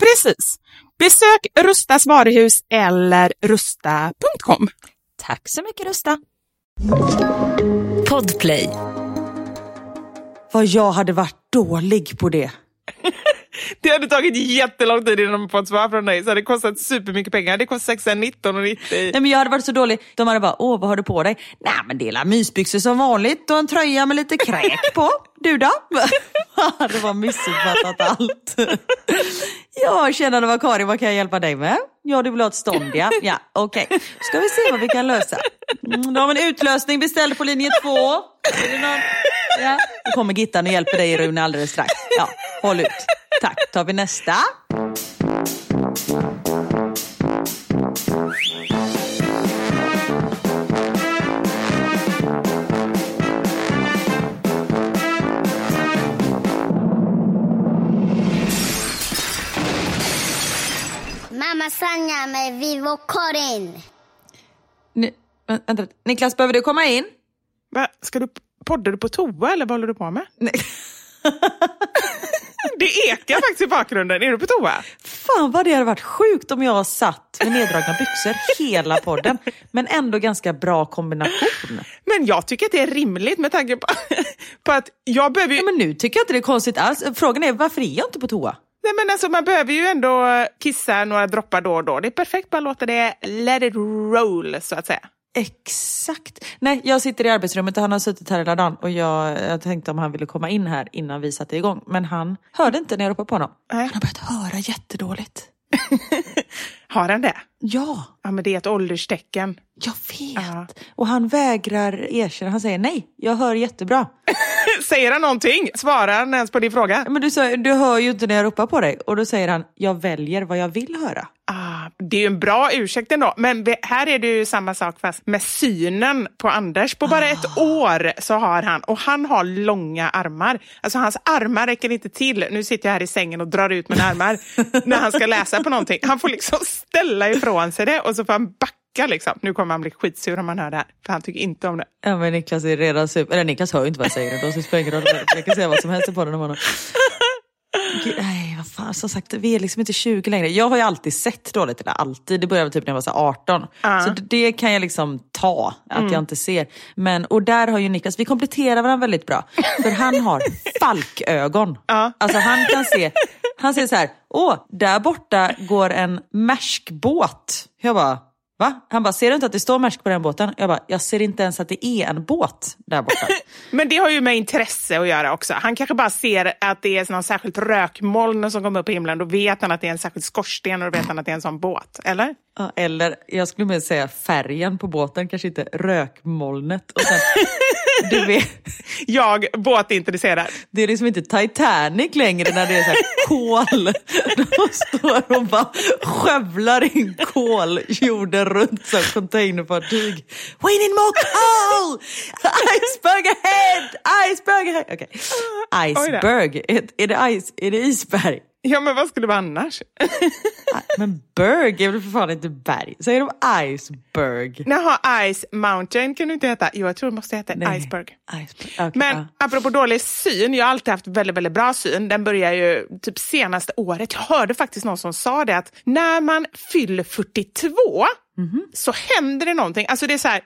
Precis. Besök Rustas varuhus eller rusta.com. Tack så mycket Rusta. Podplay. Vad jag hade varit dålig på det. Det hade tagit jättelång tid innan man fått svar från dig, så det kostat supermycket pengar. Det kostar 619,90. Nej men jag hade varit så dålig. De hade bara, åh vad har du på dig? Nej men det är mysbyxor som vanligt och en tröja med lite kräk på. Du då? det var missuppfattat allt. ja, det var Karin, vad kan jag hjälpa dig med? Ja, du vill ha ett stånd ja. Ja, okej. Ska vi se vad vi kan lösa. Mm, då har vi en utlösning beställd på linje två. Ja, då kommer Gittan och hjälper dig Rune alldeles strax. Ja, håll ut. Tack, tar vi nästa. Karin. Ni, vä- vänta, Niklas, behöver du komma in? Va, ska du, poddar du på toa eller vad håller du på med? Nej. Det ekar faktiskt i bakgrunden. Är du på toa? Fan vad det hade varit sjukt om jag satt med neddragna byxor hela podden. Men ändå ganska bra kombination. Men jag tycker att det är rimligt med tanke på, på att jag behöver ju... Ja, men nu tycker jag inte det är konstigt alls. Frågan är varför är jag inte på toa? Nej, men alltså, man behöver ju ändå kissa några droppar då och då. Det är perfekt bara låta det let it roll, så att säga. Exakt. Nej, jag sitter i arbetsrummet och han har suttit här hela dagen och jag, jag tänkte om han ville komma in här innan vi satte igång. Men han hörde inte när jag ropade på honom. Nej. Han har börjat höra jättedåligt. Har han det? Ja, Ja, men det är ett ålderstecken. jag vet. Ja. Och han vägrar erkänna. Han säger nej, jag hör jättebra. Säger han någonting? Svarar han ens på din fråga? Men du, sa, du hör ju inte när jag ropar på dig. Och då säger han, jag väljer vad jag vill höra. Ah, det är ju en bra ursäkt ändå. Men här är det ju samma sak fast med synen på Anders. På bara ett år så har han, och han har långa armar. Alltså hans armar räcker inte till. Nu sitter jag här i sängen och drar ut mina armar när han ska läsa på någonting. Han får liksom ställa ifrån sig det och så får han backa liksom. Nu kommer han bli skitsur om han hör det här, för han tycker inte om det. Ja men Niklas är redan super... Eller Niklas hör ju inte vad jag säger ändå så det spelar ingen roll. Jag kan säga vad som helst på den om honom. Gud, nej vad fan, som sagt vi är liksom inte 20 längre. Jag har ju alltid sett dåligt, eller alltid. Det började typ när jag var så här 18. Ja. Så det, kan jag liksom ta, att jag inte ser. Men, och där har ju Niklas, vi kompletterar varandra väldigt bra. För han har falkögon. Ja. Alltså han kan se, han ser så här, åh, där borta går en Maersk-båt. Jag bara, va? Han bara, ser du inte att det står Maersk på den båten? Jag bara, jag ser inte ens att det är en båt där borta. Men det har ju med intresse att göra också. Han kanske bara ser att det är någon särskilt rökmoln som kommer upp på himlen. Då vet han att det är en särskild skorsten och då vet han att det är en sån båt. Eller? Ja, eller jag skulle mer säga färgen på båten, kanske inte rökmolnet. Och sen Du vet, Jag, båtintresserad. det är liksom inte Titanic längre när det är så här kol. De står och bara skövlar in kol jorden runt som containerfartyg. We need more coal! Iceberg ahead! Iceberg ahead! Då. Iceberg, är, är, det is, är det isberg? Ja, men vad skulle det vara annars? Men berg är väl för fan inte berg? Säger de iceberg? Jaha, Ice Mountain kan du inte heta. Jo, jag tror det måste heta Nej. Iceberg. Iceberg. okej, Men ja. apropå dålig syn, jag har alltid haft väldigt, väldigt bra syn. Den börjar ju typ senaste året. Jag hörde faktiskt någon som sa det att när man fyller 42 Mhm. så händer det någonting. Alltså det är så här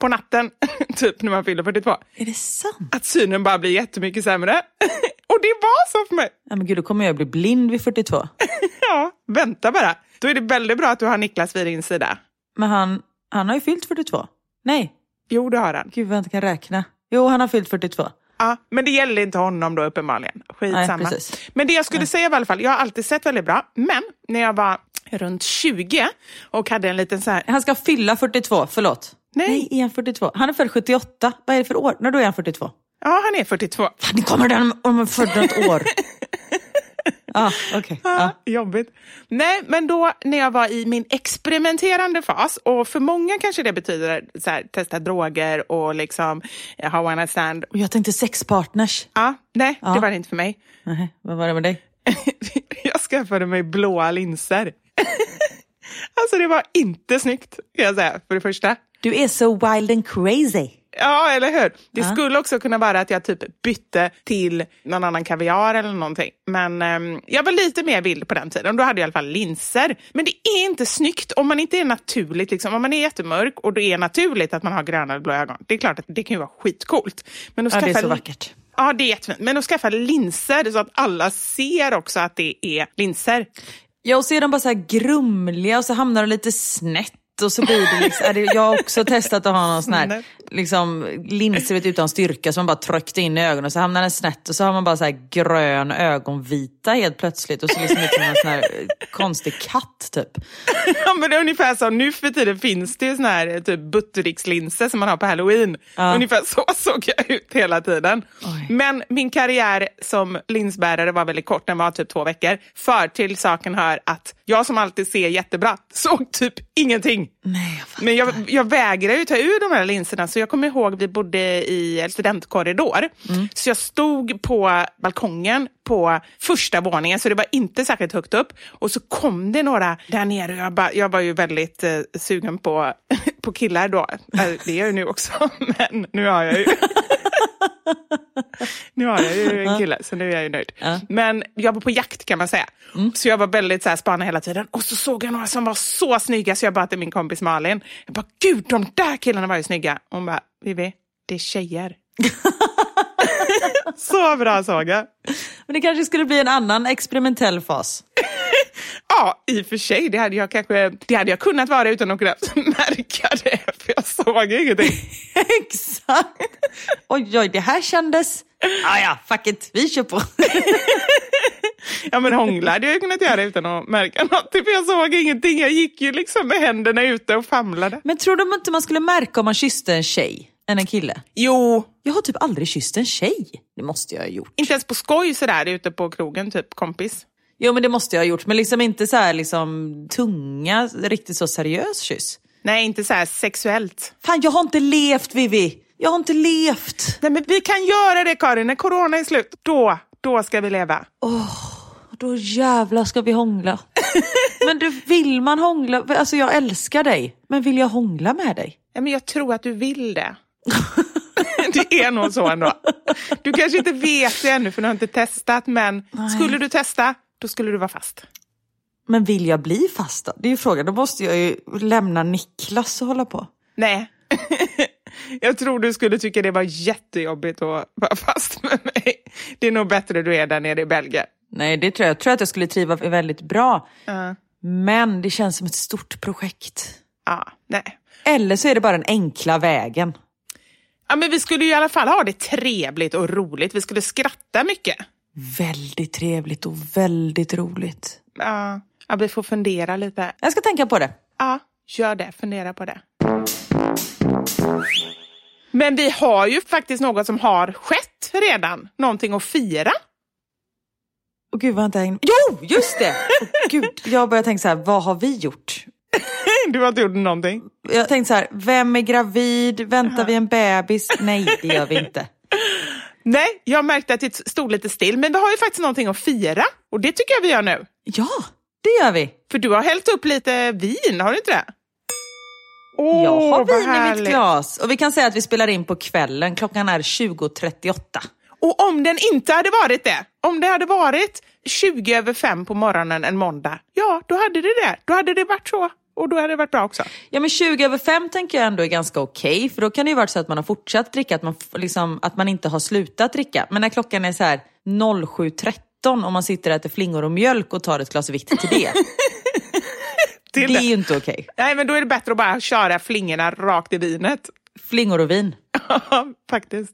på natten, typ när man fyller 42, Är det sant? att synen bara blir jättemycket sämre. Och det var så för mig. Ja, men gud, då kommer jag bli blind vid 42. Ja, vänta bara. Då är det väldigt bra att du har Niklas vid din sida. Men han, han har ju fyllt 42. Nej, Jo, det har han. gud vad jag inte kan räkna. Jo, han har fyllt 42. Ja, men det gäller inte honom då uppenbarligen. Skitsamma. Nej, precis. men det jag skulle säga i alla fall, jag har alltid sett väldigt bra, men när jag var runt 20 och hade en liten så här, Han ska fylla 42, förlåt. Nej. är han 42? Han är född 78. Vad är det för år? När då är han 42? Ja han är 42. Fan, det kommer den om han född något år. ah, okej. Ja, Ja. Jobbigt. Nej, men då när jag var i min experimenterande fas, och för många kanske det betyder så här, testa droger och liksom eh, ha one night stand. Jag tänkte sexpartners. Ja, nej, det var det inte för mig. Nej, vad var det med dig? jag skaffade mig blåa linser. alltså det var inte snyggt, kan jag säga, för det första. Du är så wild and crazy. Ja, eller hur? Det skulle också kunna vara att jag typ bytte till någon annan kaviar eller någonting. Men ehm, jag var lite mer vild på den tiden. Då hade jag i alla fall linser. Men det är inte snyggt om man inte är naturligt. Liksom. Om man är jättemörk och det är naturligt att man har gröna eller blå ögon. Det är klart att det kan ju vara skitcoolt. Men att Ja, det är så vackert. Ja, det är jättefint. Men att skaffa linser så att alla ser också att det är linser. Ja, och så är de bara så här grumliga och så hamnar de lite snett och så blir det liksom, jag har också testat att ha någon sån här. Liksom, linser utan styrka som man bara tryckte in i ögonen och så hamnar den snett och så har man bara så här grön ögonvita helt plötsligt och så liksom ut som en sån här eh, konstig katt typ. Ja, men det är ungefär så. Nu för tiden finns det ju såna här typ Buttericks-linser som man har på halloween. Ja. Ungefär så såg jag ut hela tiden. Oj. Men min karriär som linsbärare var väldigt kort, den var typ två veckor. För till saken hör att jag som alltid ser jättebra såg typ ingenting. Nej, jag fattar. Men jag, jag vägrar ju ta ur de här linserna så jag kommer ihåg vi bodde i en studentkorridor. Så jag stod på balkongen på första våningen så det var inte särskilt högt upp. Och så kom det några där nere och jag, bara, jag var ju väldigt eh, sugen på, på killar då. Eh, Det är jag ju nu också, men nu har jag ju nu har jag ju en kille, så nu är jag ju nöjd. Men jag var på jakt kan man säga. Så jag var väldigt så här, spanade hela tiden. Och så såg jag några som var så snygga så jag bara till min kompis Malin. Jag bara, gud de där killarna var ju snygga. Hon bara, Vivi, det är tjejer. så bra såg jag. Men det kanske skulle bli en annan experimentell fas. Ja, i och för sig, det hade jag kanske det hade jag kunnat vara utan att kunna märka det. Såg ingenting. Exakt. Oj, oj, det här kändes... Ah, ja, fuck it, vi kör på. Ja men hångla hade jag kunnat göra utan att märka något. För jag såg ingenting. Jag gick ju liksom med händerna ute och famlade. Men tror du inte man skulle märka om man kysste en tjej än en kille? Jo, Jag har typ aldrig kysst en tjej. Det måste jag ha gjort. inte ens på skoj sådär ute på krogen, typ kompis. Jo men det måste jag ha gjort, men liksom inte så här liksom tunga, riktigt så seriös kyss. Nej, inte så här sexuellt. Fan jag har inte levt Vivi! Jag har inte levt! Nej, men vi kan göra det Karin, när corona är slut. Då, då ska vi leva. Då jävlar ska vi hångla. men du, vill man hångla? Alltså jag älskar dig, men vill jag hångla med dig? Ja, men jag tror att du vill det. det är nog så ändå. Du kanske inte vet det ännu för du har inte testat, men skulle du testa, då skulle du vara fast. Men vill jag bli fast då? Det är ju frågan, då måste jag ju lämna Niklas och hålla på. Nej. Jag tror du skulle tycka det var jättejobbigt att vara fast med mig. Det är nog bättre du är där nere i Belgien. Nej, det tror jag. Jag tror att jag skulle triva väldigt bra. Ja. Men det känns som ett stort projekt. Ja, nej. Eller så är det bara den enkla vägen. Ja, men vi skulle ju i alla fall ha det trevligt och roligt. Vi skulle skratta mycket. Väldigt trevligt och väldigt roligt. Ja, ja vi får fundera lite. Jag ska tänka på det. Ja, gör det. Fundera på det. Men vi har ju faktiskt något som har skett redan. Någonting att fira. Och gud vad jag inte Jo, just det! Oh, gud, jag börjar tänka så här, vad har vi gjort? Du har inte gjort någonting. Jag tänkte så här, vem är gravid? Väntar vi en bebis? Nej, det gör vi inte. Nej, jag märkte att det stod lite still, men vi har ju faktiskt någonting att fira. Och det tycker jag vi gör nu. Ja, det gör vi. För du har hällt upp lite vin, har du inte det? Åh, jag har vin i mitt glas. Och vi kan säga att vi spelar in på kvällen. Klockan är 20.38. Och om den inte hade varit det, om det hade varit 20 över fem på morgonen en måndag, ja, då hade det det. Då hade det varit så. Och då hade det varit bra också. Ja men 20 över 5 tänker jag ändå är ganska okej. för då kan det ju vara så att man har fortsatt dricka, att man, liksom, att man inte har slutat dricka. Men när klockan är så här 07.13 och man sitter och äter flingor och mjölk och tar ett glas vitt till det. Till det är det. ju inte okej. Nej, men då är det bättre att bara köra flingorna rakt i vinet. Flingor och vin. Faktiskt.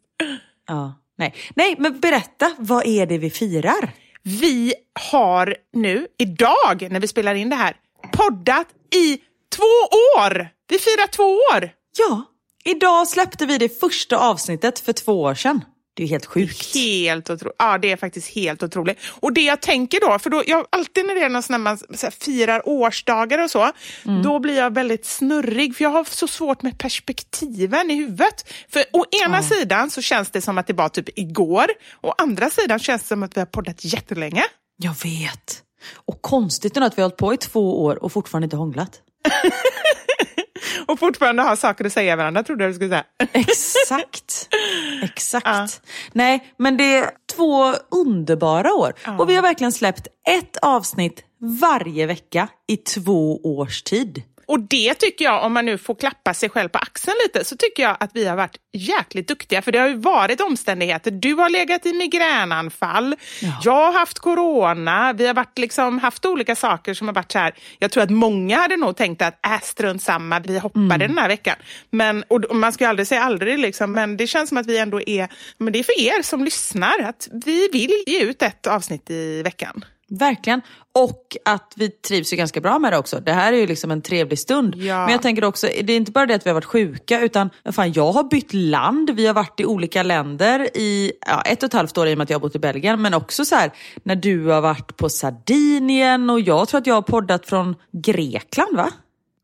Ja. Nej. Nej, men berätta, vad är det vi firar? Vi har nu, idag, när vi spelar in det här, poddat i två år! Vi firar två år! Ja, idag släppte vi det första avsnittet för två år sedan. Det är ju helt sjukt. Helt otroligt. Ja, det är faktiskt helt otroligt. Och det jag tänker då, för då, jag, alltid när det är någon sån när man här, firar årsdagar och så, då blir jag väldigt snurrig, för jag har så svårt med perspektiven i huvudet. För å ena sidan så känns det som att det var typ igår, å andra sidan känns det som att vi har poddat jättelänge. Jag vet. Och konstigt ändå att vi har hållit på i två år och fortfarande inte hånglat. Och fortfarande har saker att säga varandra, trodde jag du skulle säga. Exakt. Exakt. Nej, men det är två underbara år. Och vi har verkligen släppt ett avsnitt varje vecka i två års tid. Och det tycker jag, om man nu får klappa sig själv på axeln lite, så tycker jag att vi har varit jäkligt duktiga. För det har ju varit omständigheter. Du har legat i migränanfall, jag har haft corona, vi har varit liksom, haft olika saker som har varit så här. Jag tror att många hade nog tänkt att äh, strunt samma, vi hoppade den här veckan. Men, och man ska ju aldrig säga aldrig, liksom, men det känns som att vi ändå är, men det är för er som lyssnar, att vi vill ge ut ett avsnitt i veckan. Verkligen. Och att vi trivs ju ganska bra med det också. Det här är ju liksom en trevlig stund. Ja. Men jag tänker också, det är inte bara det att vi har varit sjuka utan fan, jag har bytt land. Vi har varit i olika länder i ja, ett och ett halvt år i och med att jag har bott i Belgien. Men också så här när du har varit på Sardinien och jag tror att jag har poddat från Grekland va?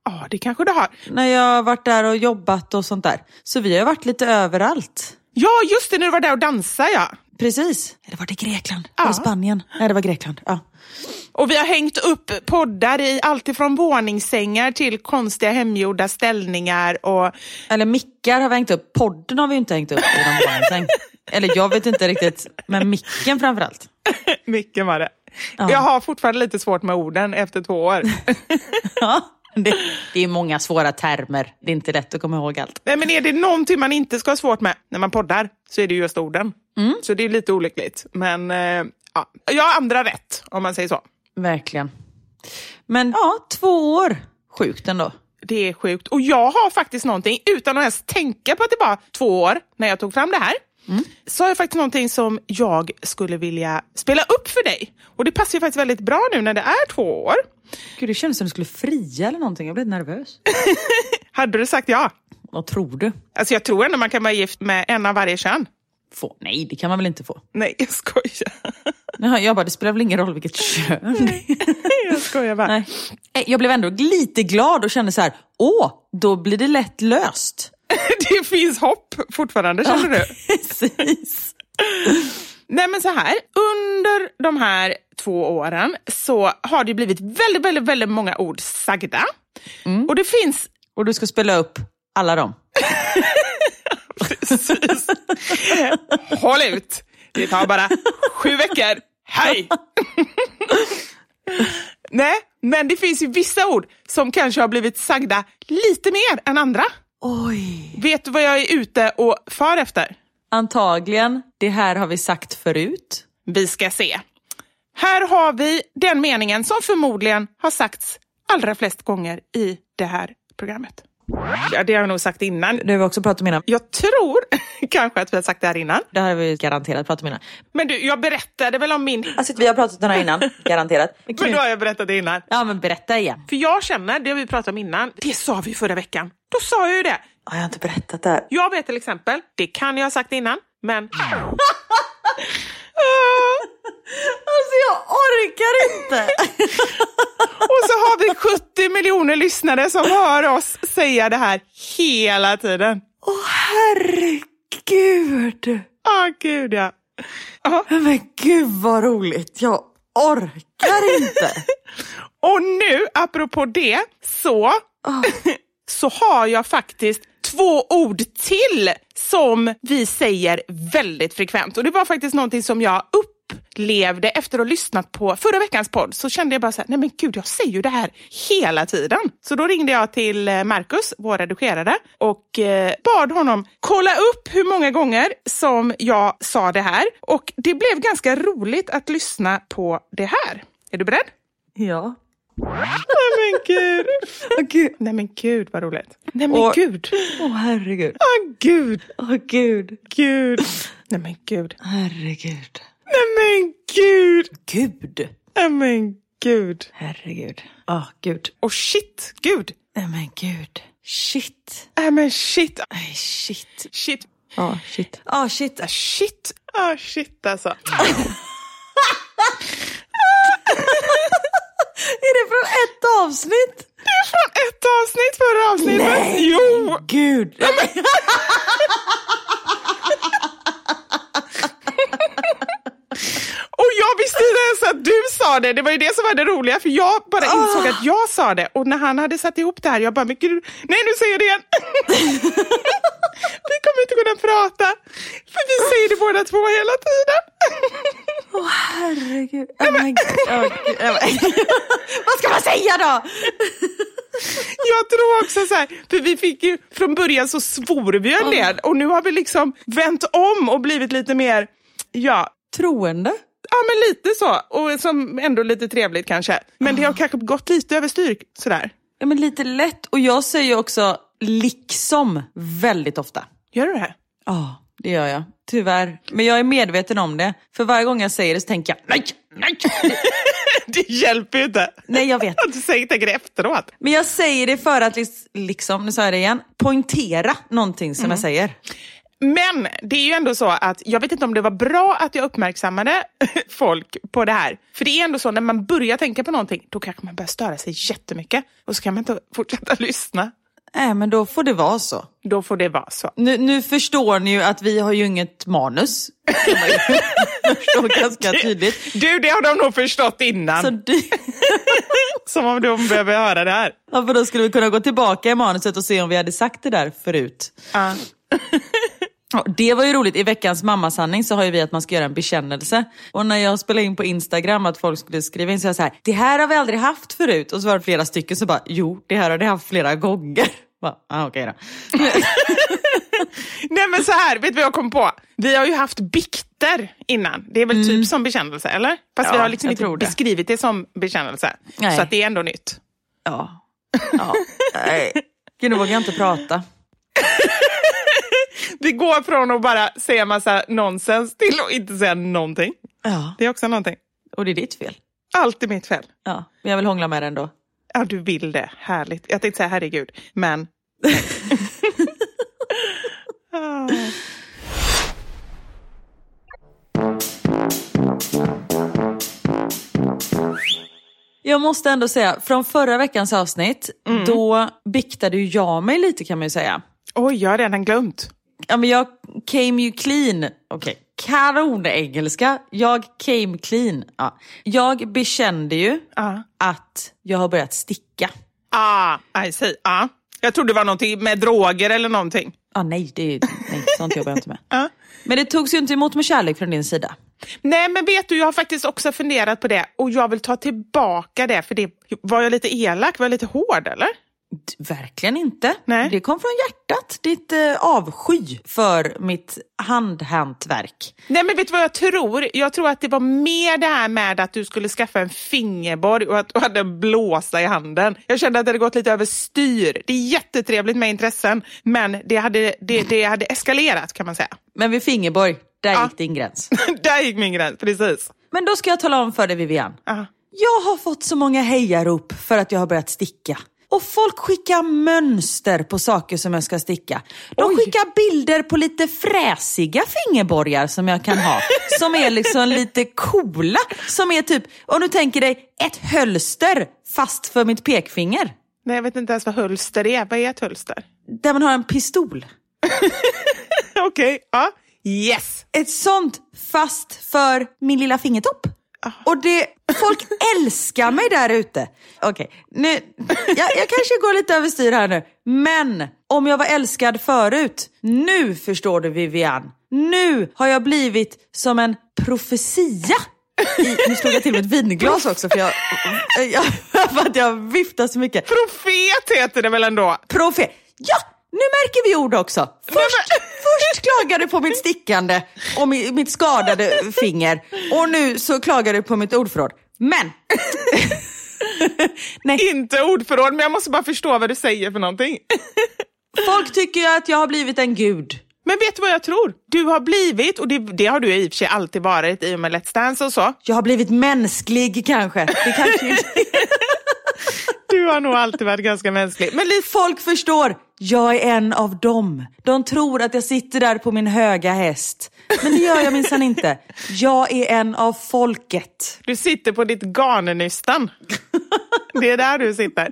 Ja, det kanske du har. När jag har varit där och jobbat och sånt där. Så vi har varit lite överallt. Ja, just det, när du var där och dansade, ja. Precis. Eller var det Grekland? Ja. Var det Spanien? Nej, det var Grekland. Ja. Och vi har hängt upp poddar i allt ifrån våningssängar till konstiga hemgjorda ställningar. Och... Eller mickar har vi hängt upp. Podden har vi inte hängt upp i någon barnsäng. Eller jag vet inte riktigt, men micken framförallt. Mycket var det. Ja. Jag har fortfarande lite svårt med orden efter två år. Ja, det, det är många svåra termer. Det är inte lätt att komma ihåg allt. Nej, men är det någonting man inte ska ha svårt med när man poddar så är det just orden. Så det är lite olyckligt. Men eh, ja, jag har andra rätt om man säger så. Verkligen. Men ja, två år. Sjukt ändå. Det är sjukt. Och jag har faktiskt någonting, utan att ens tänka på att det var två år när jag tog fram det här, så har jag faktiskt någonting som jag skulle vilja spela upp för dig. Och det passar ju faktiskt väldigt bra nu när det är två år. Gud, det kändes som du skulle fria eller någonting. Jag blev nervös. Hade du sagt ja? Vad tror du? Alltså jag tror ändå man kan vara gift med en av varje kön. Få? Nej, det kan man väl inte få? Nej, jag skojar. Jaha, Jag bara, det spelar väl ingen roll vilket kön är. Jag skojar bara. Nej. Eh, Jag blev ändå lite glad och kände så här, åh, då blir det lätt löst. Det finns hopp fortfarande, känner du? Precis. Nej men så här, under de här två åren så har det blivit väldigt, väldigt, väldigt många ord sagda. Och det finns Och du ska spela upp alla dem. precis... Håll ut! Det tar bara sju veckor. Hej! Nej, men det finns ju vissa ord som kanske har blivit sagda lite mer än andra. Oj. Vet du vad jag är ute och far efter? Antagligen, det här har vi sagt förut. Vi ska se. Här har vi den meningen som förmodligen har sagts allra flest gånger i det här programmet. Ja, det har jag nog sagt innan. Det har vi också pratat om innan. Jag tror kanske att vi har sagt det här innan. Det här har vi garanterat pratat om innan. Men du, jag berättade väl om min... Alltså vi har pratat om den här innan, garanterat. Men då har jag berättat det innan. Ja men berätta igen. För jag känner, det har vi pratat om innan, det sa vi förra veckan. Då sa jag ju det. Har jag inte berättat det här? Jag vet till exempel, det kan jag ha sagt innan, men... Alltså jag orkar inte! Och så har vi 70 miljoner lyssnare som hör oss säga det här hela tiden. Åh herregud! Åh gud ja. Ja. Men gud vad roligt, jag orkar inte! Och nu, apropå det, så, så har jag faktiskt två ord till som vi säger väldigt frekvent. Och det var faktiskt någonting som jag upplevde efter att ha lyssnat på förra veckans podd. Så kände jag bara så här, nej men gud, jag säger ju det här hela tiden. Så då ringde jag till eh, Marcus, vår redigerare, och eh, bad honom kolla upp hur många gånger som jag sa det här. Och det blev ganska roligt att lyssna på det här. Är du beredd? Ja. Nej men gud. Åh gud. Nej men gud vad roligt. Nej men Och- gud. Åh herregud. Åh gud. Åh gud. Gud. Nej men gud. Herregud. Nej men gud. Gud. Nej men gud. Herregud. Åh gud. Och shit, gud. Nej men gud. Shit. Nej men shit. Nej shit. Shit. Ja shit. Ja shit. Ah, Shit. Ah shit alltså. Är det från ett avsnitt? Det är från ett avsnitt förra avsnittet. Jo. Gud. Och jag visste inte ens att du sa det. Det var ju det som var det roliga. För jag bara insåg att jag sa det. Och när han hade satt ihop det här, jag bara, men gud, nej nu säger jag det igen. vi kommer inte kunna prata. För vi säger det båda två hela tiden. Åh herregud. Oh my God. Åh, gud. Oh my God. Vad ska man säga då? Jag tror också så här, för vi fick ju, från början så svor vi en del. Och nu har vi liksom vänt om och blivit lite mer, ja, Troende. Ja, men lite så. Och som ändå lite trevligt kanske. Men det har kanske gått lite överstyr sådär. Ja men lite lätt. Och jag säger också liksom väldigt ofta. Gör du det? Ja, det gör jag. Tyvärr. Men jag är medveten om det. För varje gång jag säger det så tänker jag nej, nej. Det hjälper ju inte. Nej, jag vet. Du säger, tänker det efteråt. Men jag säger det för att liksom, nu sa jag det igen, poängtera någonting som jag säger. Men det är ju ändå så att jag vet inte om det var bra att jag uppmärksammade folk på det här. För det är ändå så när man börjar tänka på någonting, då kanske man börjar störa sig jättemycket. Och så kan man inte fortsätta lyssna. Nej, men då får det vara så. Då får det vara så. Nu, nu förstår ni ju att vi har ju inget manus. Kan man ju förstå ganska tydligt. Du, det har de nog förstått innan. Så du, Som om de behöver höra det här. ja, för då skulle vi kunna gå tillbaka i manuset och se om vi hade sagt det där förut. Ja, det var ju roligt. I veckans mammasanning så har ju vi att man ska göra en bekännelse. Och när jag spelade in på Instagram att folk skulle skriva in så jag så här, det här har vi aldrig haft förut. Och så var det flera stycken som bara, jo det här har ni haft flera gånger. Bara, Ah, Okej då. Nej men så här, vet du vad jag kom på? Vi har ju haft bikter innan. Det är väl typ som bekännelse, eller? Fast Ja, vi har liksom inte det. beskrivit det som bekännelse. Nej. Så att det är ändå nytt. Ja. ja. Nej. Gud, nu vågar jag inte prata. Vi går från att bara säga massa nonsens till att inte säga någonting. Ja. Det är också någonting. Och det är ditt fel. Alltid mitt fel. Ja. Men jag vill hångla med den då. Ja, du vill det. Härligt. Jag tänkte säga herregud, men... Ah. Jag måste ändå säga, från förra veckans avsnitt, då biktade ju jag mig lite kan man ju säga. Oj, jag har redan glömt. Ja men jag came you clean. Okej, kanonengelska. Jag came clean. Ja. Jag bekände ju Ja. att jag har börjat sticka. Ah, I see. Ah. Jag trodde det var någonting med droger eller någonting. Ah, nej, det är, nej, sånt jobbar jag inte med. Men det togs ju inte emot med kärlek från din sida. Nej, men vet du, jag har faktiskt också funderat på det och jag vill ta tillbaka det. För det Var jag lite elak? Var jag lite hård eller? Verkligen inte. Nej. Det kom från hjärtat. Ditt eh, avsky för mitt handhantverk. Nej, men vet du vad jag tror? Jag tror att det var mer det här med att du skulle skaffa en fingerborg och att du hade en blåsa i handen. Jag kände att det hade gått lite överstyr. Det är jättetrevligt med intressen, men det hade, det, det hade eskalerat kan man säga. Men vid Fingerborg, där Ja. gick din gräns. Där gick min gräns, precis. Men då ska jag tala om för dig Vivian. Ja. Jag har fått så många hejarop för att jag har börjat sticka. Och folk skickar mönster på saker som jag ska sticka. De Oj. skickar bilder på lite fräsiga fingerborgar som jag kan ha. som är liksom lite coola. Som är typ, om du tänker dig ett hölster fast för mitt pekfinger. Nej, jag vet inte ens vad hölster är. Vad är ett hölster? Där man har en pistol. Okej, ja. Yes! Ett sånt fast för min lilla fingertopp. Och det, folk älskar mig där ute. Okej, nu, jag, jag kanske går lite överstyr här nu. Men om jag var älskad förut, nu förstår du Vivian. Nu har jag blivit som en profetia. I, nu slog jag till med ett vinglas också för, jag, jag, för att jag viftar så mycket. Profet heter det väl ändå? Profet. Ja, nu märker vi ord också. Först, först klagade du på mitt stickande och mi- mitt skadade finger och nu så klagar du på mitt ordförråd. Men... Nej, Inte ordförråd, men jag måste bara förstå vad du säger för någonting. folk tycker ju att jag har blivit en gud. Men vet du vad jag tror? Du har blivit, och det, det har du i och för sig alltid varit i och med Let's Dance och så. Jag har blivit mänsklig kanske. Det kanske inte... Du har nog alltid varit ganska mänsklig. Men Liv, Folk förstår, jag är en av dem. De tror att jag sitter där på min höga häst. Men det gör jag minsann inte. Jag är en av folket. Du sitter på ditt garnnystan. Det är där du sitter.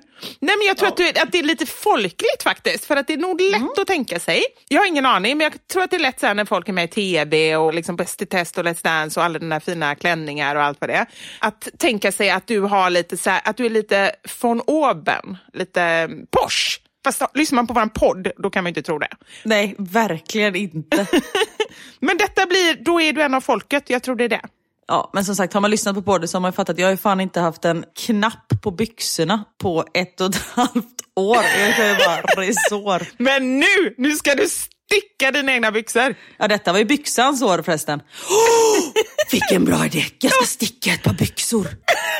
Nej, men jag tror att, du, att det är lite folkligt faktiskt. För att det är nog lätt att tänka sig. Jag har ingen aning, men jag tror att det är lätt så här när folk är med i tv och liksom Bäst i test och Let's Dance och alla de där fina klänningar och allt vad det är. Att tänka sig att du har lite så här, att du är lite von oben, lite Porsche. Fast lyssnar man på vår podd, då kan man inte tro det. Nej, verkligen inte. Men detta blir, då är du en av folket, jag tror det är det. Ja, men som sagt, har man lyssnat på podden så har man fattat att jag har fan inte haft en knapp på byxorna på ett och ett halvt år. Jag ju bara resår. Men nu, nu ska du sticka dina egna byxor. Ja, detta var ju byxans år förresten. Oh, vilken bra idé! Jag ska sticka ett par byxor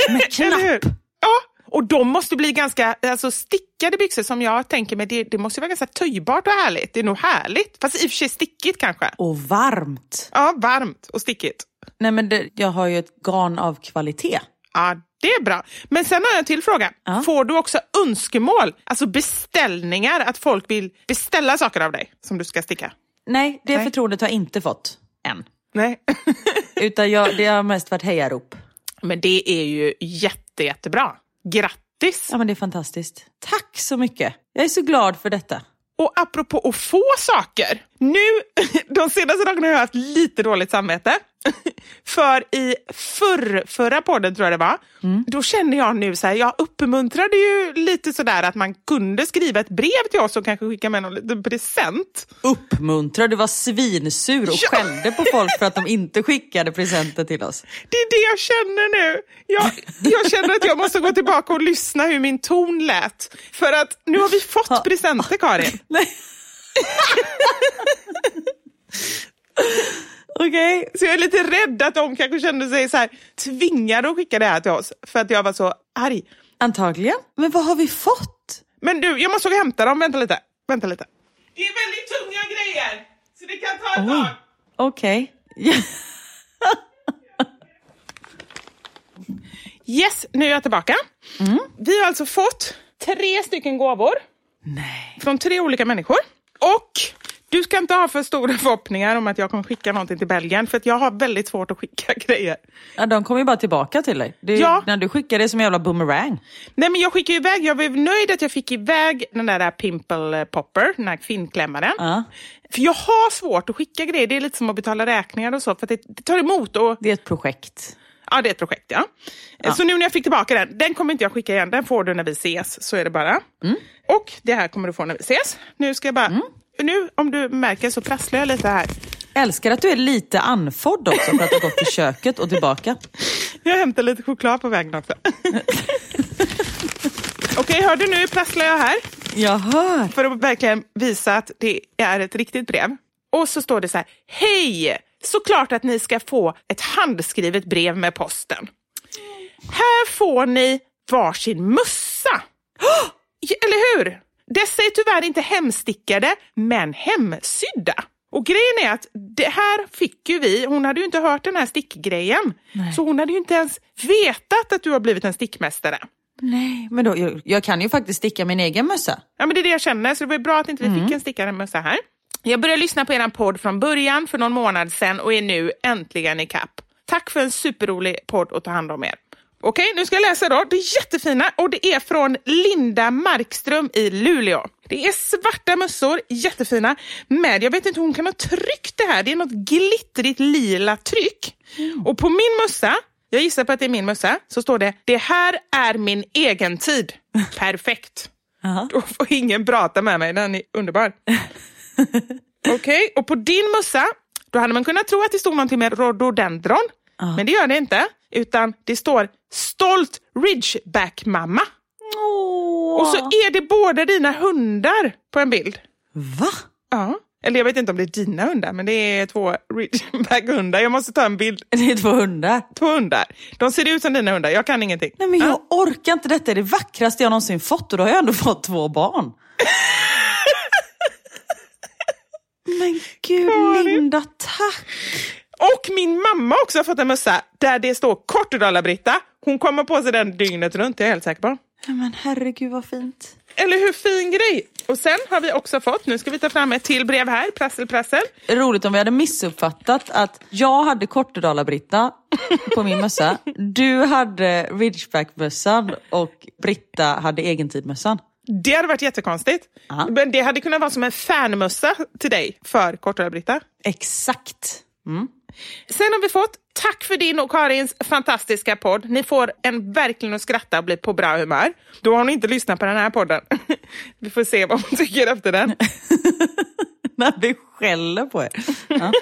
med knapp. Och de måste bli ganska, alltså stickade byxor som jag tänker mig, det, det måste vara ganska töjbart och härligt. Det är nog härligt, fast i och för sig stickigt kanske. Och varmt. Ja, varmt och stickigt. Nej, men det, jag har ju ett garn av kvalitet. Ja, det är bra. Men sen har jag en till fråga. Ja. Får du också önskemål, alltså beställningar, att folk vill beställa saker av dig som du ska sticka? Nej, det Nej. förtroendet har jag inte fått än. Nej. Utan jag, det har mest varit hejarop. Men det är ju jätte, jättebra. Grattis! Ja, men det är fantastiskt. Tack så mycket. Jag är så glad för detta. Och apropå att få saker. Nu, de senaste dagarna har jag haft lite dåligt samvete. För i förr, förra podden tror jag det var, då kände jag nu så här, jag uppmuntrade ju lite sådär att man kunde skriva ett brev till oss och kanske skicka med någon liten present. Uppmuntra, du var svinsur och Ja. skällde på folk för att de inte skickade presenter till oss. Det är det jag känner nu. Jag, jag känner att jag måste gå tillbaka och lyssna hur min ton lät. För att nu har vi fått presenter, Karin. Nej. Okej. Så jag är lite rädd att de kanske kände sig så här, tvingade att skicka det här till oss för att jag var så arg. Antagligen. Men vad har vi fått? Men du, jag måste gå och hämta dem. Vänta lite. Vänta lite. Det är väldigt tunga grejer, så det kan ta ett Oj. tag. Okej. Yes, nu är jag tillbaka. Vi har alltså fått tre stycken gåvor Nej. från tre olika människor. Och du ska inte ha för stora förhoppningar om att jag kommer skicka någonting till Belgien, för att jag har väldigt svårt att skicka grejer. Ja, de kommer ju bara tillbaka till dig. Är, Ja. När du skickar det som en jävla boomerang. Nej, men jag skickade iväg, jag var nöjd att jag fick iväg den där Pimple Popper, den här kvinnklämmaren. Ja. För jag har svårt att skicka grejer, det är lite som att betala räkningar och så, för det, det tar emot. Och, Det är ett projekt. ja, det är ett projekt, ja. Så nu när jag fick tillbaka den, den kommer inte jag skicka igen, den får du när vi ses, så är det bara. Och det här kommer du få när vi ses. Nu ska jag bara, nu om du märker så prasslar jag lite här. Älskar att du är lite andfådd också för att du har gått till köket och tillbaka. Jag hämtar lite choklad på vägen också. Okej, hör du nu prasslar jag här. Jag hör. för att verkligen visa att det är ett riktigt brev. Och så står det så här, hej! Såklart att ni ska få ett handskrivet brev med posten. Här får ni varsin mössa. Eller hur? Dessa är tyvärr inte hemstickade, men hemsydda. Och grejen är att det här fick ju vi, hon hade ju inte hört den här stickgrejen. Så hon hade ju inte ens vetat att du har blivit en stickmästare. Nej, men då, jag, jag kan ju faktiskt sticka min egen mössa. Ja, men det är det jag känner, så det var bra att inte vi fick en stickare mössa här. Jag började lyssna på er podd från början för någon månad sedan och är nu äntligen i kapp. Tack för en superrolig podd att ta hand om er. Okej, nu ska jag läsa då. Det är jättefina och det är från Linda Markström i Luleå. Det är svarta mössor, jättefina, med, jag vet inte hur hon kan ha tryckt det här, det är något glittrigt lila tryck. Och på min mössa, jag gissar på att det är min mössa, så står det det här är min egen tid. Perfekt. Jaha. Då får ingen prata med mig, den är underbar. Okej, och på din mössa, då hade man kunnat tro att det stod någonting med rhododendron. Men det gör det inte, utan det står stolt ridgeback-mamma. Åh. Och så är det båda dina hundar på en bild. Va? Ja. Eller jag vet inte om det är dina hundar, men det är två ridgeback-hundar. Jag måste ta en bild. Det är två hundar. Två hundar. De ser ut som dina hundar, jag kan ingenting. Nej men jag orkar inte, detta är det vackraste jag någonsin fått och då har jag ändå fått två barn. men gud Karin. Linda, tack! Och min mamma också har fått en mössa där det står Kortedala-Britta. Hon kommer på sig den dygnet runt, jag är helt säker på. Ja, men herregud vad fint. Eller hur fin grej! Och sen har vi också fått, nu ska vi ta fram ett till brev här, prassel prassel. Roligt om vi hade missuppfattat att jag hade Kortedala-Britta på min mössa, du hade Ridgeback-mössan och Britta hade egentid-mössan. Det hade varit jättekonstigt. Ja. Men det hade kunnat vara som en fanmössa till dig för Kortedala-Britta. Exakt. Sen har vi fått tack för din och Karins fantastiska podd. Ni får en verkligen att skratta och bli på bra humör. Då har hon inte lyssnat på den här podden. Vi får se vad hon tycker efter den. När vi skäller på er. Ja.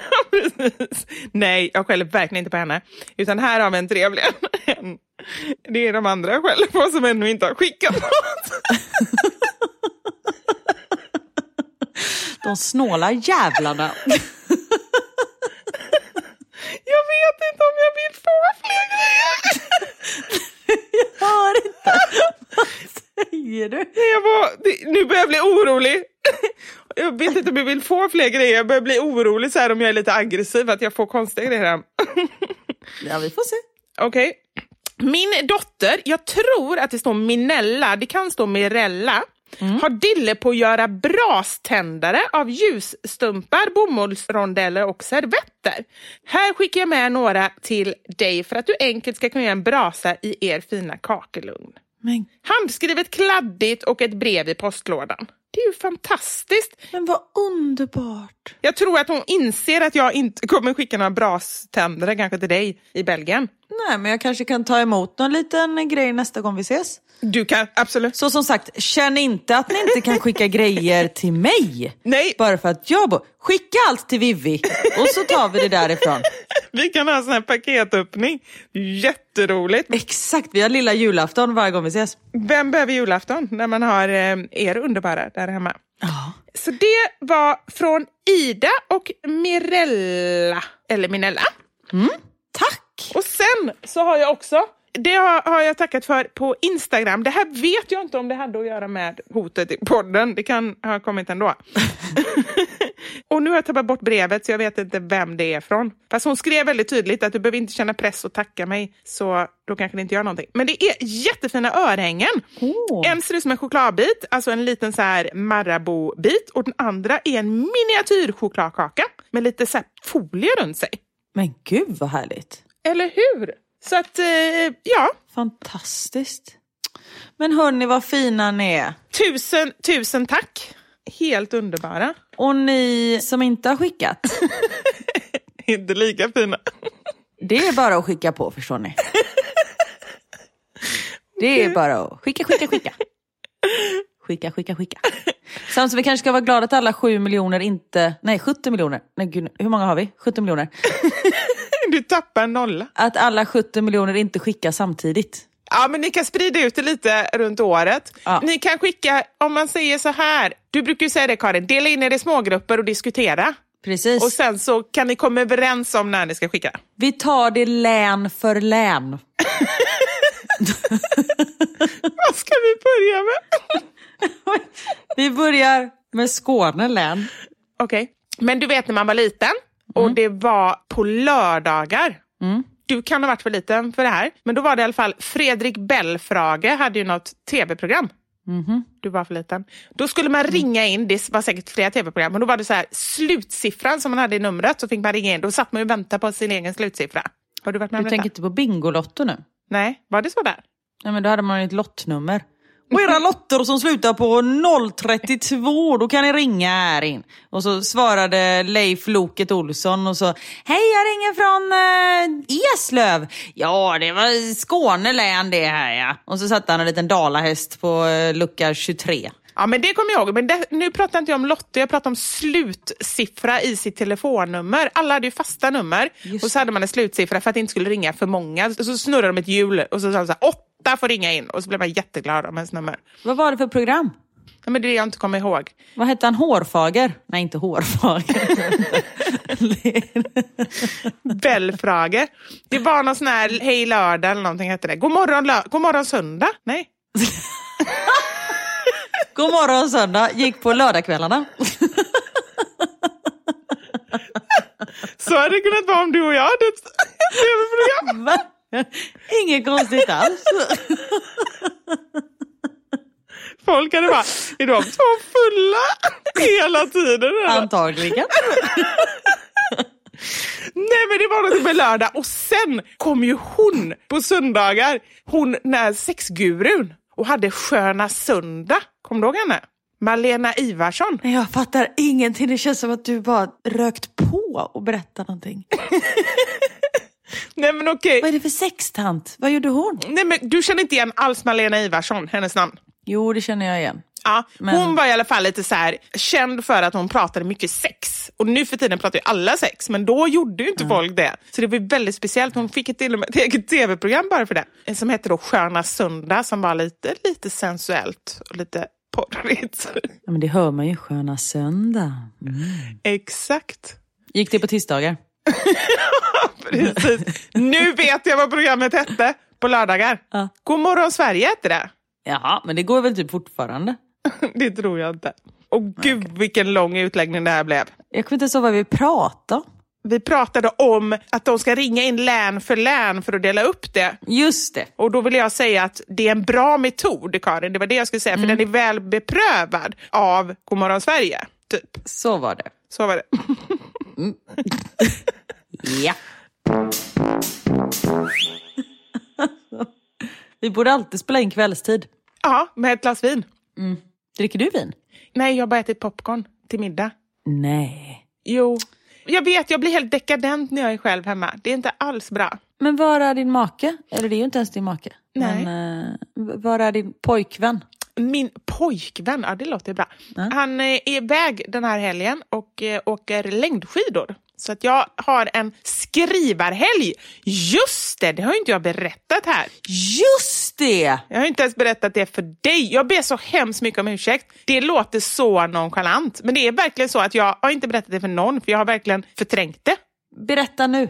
Nej, jag skäller verkligen inte på henne. Utan här har vi en trevlig en. Det är de andra jag skäller på som ännu inte har skickat något. De snåla jävlarna. Vet inte om jag vill få fler grejer. Jag hör inte. Vad säger du? Jag var, det, nu börjar jag bli orolig. Jag vet inte om jag vill få fler grejer. Jag börjar bli orolig så här om jag är lite aggressiv att jag får konstiga grejer hem. Ja, vi får se. Okej. Min dotter, jag tror att det står Minella, det kan stå Mirella, har dille på att göra braständare av ljusstumpar, bomullsrondeller och servetter. Här skickar jag med några till dig för att du enkelt ska kunna göra en brasa i er fina kakelugn. Men, Handskrivet kladdigt och ett brev i postlådan. Det är ju fantastiskt. men vad underbart. Jag tror att hon inser att jag inte kommer skicka några braständare kanske till dig i Belgien. Nej, men jag kanske kan ta emot någon liten grej nästa gång vi ses. Du kan, absolut. Så som sagt, känn inte att ni inte kan skicka grejer till mig. Nej, Bara för att jag bor. Skicka allt till Vivi och så tar vi det därifrån. vi kan ha en sån här paketöppning. Jätteroligt. Exakt, vi har lilla julafton varje gång vi ses. Vem behöver julafton när man har eh, er underbara där hemma? Ja. Så det var från Ida och Mirella, eller Minella. Tack! Och sen så har jag också, det har, har jag tackat för på Instagram. Det här vet jag inte om det hade att göra med hotet i podden. Det kan ha kommit ändå. och nu har jag tappat bort brevet så jag vet inte vem det är från. Fast hon skrev väldigt tydligt att du behöver inte känna press och tacka mig. Så då kanske det inte gör någonting. Men det är jättefina örhängen. Åh. En ser ut som en chokladbit, alltså en liten så här Marabou-bit. Och den andra är en miniatyr chokladkaka med lite så här folie runt sig. Men gud vad härligt. Eller hur? Så att, eh, ja. Fantastiskt. Men hörni vad fina ni är. Tusen, tusen tack. Helt underbara. Och ni som inte har skickat, Inte lika fina. det är bara att skicka på förstår ni. Det är bara att skicka, skicka, skicka. Skicka, skicka, skicka. Samt som vi kanske ska vara glada att alla 7 miljoner inte, nej 70 miljoner, nej gud, hur många har vi? 70 miljoner. Du tappar en nolla. Att alla 70 miljoner inte skickar samtidigt. Ja, men ni kan sprida ut det lite runt året. Ja. Ni kan skicka, om man säger så här, du brukar ju säga det Karin, dela in er i smågrupper och diskutera. Precis. Och sen så kan ni komma överens om när ni ska skicka. Vi tar det län för län. Vad ska vi börja med? Vi börjar med Skåne län. Okej. Men du vet när man var liten och det var på lördagar. du kan ha varit för liten för det här, men då var det i alla fall Fredrik Belfrage hade ju något tv-program. Du var för liten. Då skulle man ringa in, det var säkert flera tv-program, men då var det så här slutsiffran som man hade i numret, så fick man ringa in. Då satt man ju och väntade på sin egen slutsiffra. Har du varit med om Du tänker inte på Bingolotto nu? Nej, var det så där? Nej men då hade man ju ett lottnummer. Och era lotter som slutar på 032, då kan ni ringa här in. Och så svarade Leif Loket Olsson och så Hej jag ringer från eh, Eslöv. Ja det var Skåne län det här ja. Och så satte han en liten dalahäst på eh, lucka 23. Ja, men det kommer jag ihåg. Men det, nu pratar inte jag om lotter, jag pratar om slutsiffra i sitt telefonnummer. Alla hade ju fasta nummer Just och så hade man en slutsiffra för att det inte skulle ringa för många. Så snurrade de ett hjul och så sa de så här, åtta får ringa in och så blev man jätteglad om ens nummer. Vad var det för program? Ja, men det är det jag inte kommer ihåg. Vad hette han? Hårfager? Nej inte Hårfager. Belfrage. Det var någon sån här Hej lördag eller någonting hette det. God morgon, lö- God morgon söndag? Nej. God morgon söndag, gick på lördagskvällarna. Så hade det kunnat vara om du och jag hade ett tv-program. Inget konstigt alls. Folk hade bara, är de två fulla hela tiden? eller? Antagligen. Nej men det var något med lördag och sen kom ju hon på söndagar, hon när sexgurun och hade Sköna söndag. Kommer du ihåg henne? Malena Ivarsson. Nej, Jag fattar ingenting. Det känns som att du bara rökt på och berättat någonting. Nej men okej. Vad är det för sextant? Vad gjorde hon? Nej men du känner inte igen alls Malena Ivarsson, hennes namn? Jo, det känner jag igen. Ja, Men- Hon var i alla fall lite så här, känd för att hon pratade mycket sex. Och nu för tiden pratar ju alla sex, men då gjorde ju inte folk det. Så det var väldigt speciellt. Hon fick till och med ett eget tv-program bara för det. Som hette då Sköna söndag, som var lite, lite sensuellt och lite porrigt. Ja, men det hör man ju. Sköna söndag. Mm. Exakt. Gick det på tisdagar? Precis. Nu vet jag vad programmet hette på lördagar. Ja. God morgon Sverige hette det. Jaha, men det går väl typ fortfarande? Det tror jag inte. Och gud vilken lång utläggning det här blev. Jag kommer inte ens ihåg vad vi pratade om. Vi pratade om att de ska ringa in län för län för att dela upp det. Just det. Och då vill jag säga att det är en bra metod, Karin. Det var det jag skulle säga, för den är väl beprövad av Godmorgon Sverige. Typ. Så var det. Så var det. Ja. Vi borde alltid spela in kvällstid. ja, med ett glas vin. Dricker du vin? Nej, jag har bara ätit popcorn till middag. Nej. Jo. Jag vet, jag blir helt dekadent när jag är själv hemma. Det är inte alls bra. Men var är din make? Eller det är ju inte ens din make. Nej. Men, eh, var är din pojkvän? Min pojkvän, ja det låter bra. Ja. Han eh, är iväg den här helgen och eh, åker längdskidor. Så att jag har en skrivarhelg. Just det, det har ju inte jag berättat här. Just det! Jag har inte ens berättat det för dig. Jag ber så hemskt mycket om ursäkt. Det låter så nonchalant. Men det är verkligen så att jag har inte berättat det för någon, för jag har verkligen förträngt det. Berätta nu.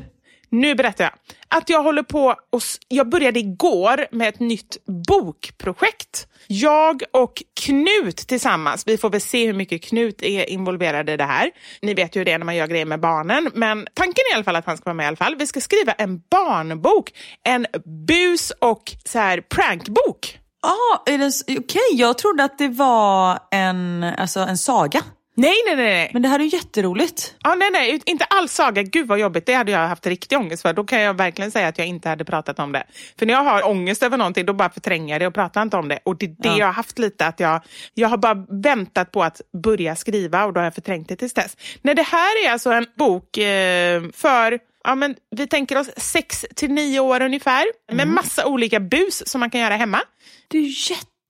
Nu berättar jag. Att jag håller på och jag började igår med ett nytt bokprojekt. Jag och Knut tillsammans, vi får väl se hur mycket Knut är involverad i det här. Ni vet ju det är när man gör grejer med barnen, men tanken är i alla fall att han ska vara med i alla fall. Vi ska skriva en barnbok, en bus och så här prankbok. Ah, okej. Okay. Okej, jag trodde att det var en, alltså en saga. Nej, nej, nej. nej. Men det här är ju jätteroligt. Ja, nej, nej, inte alls saga. Gud vad jobbigt. Det hade jag haft riktig ångest för. Då kan jag verkligen säga att jag inte hade pratat om det. För när jag har ångest över någonting, då bara förtränger jag det och pratar inte om det. Och det är det Ja. jag har haft lite, att jag, jag har bara väntat på att börja skriva och då har jag förträngt det tills dess. Nej, det här är alltså en bok eh, för Ja, men vi tänker oss sex till nio år ungefär, med massa olika bus som man kan göra hemma. Det är ju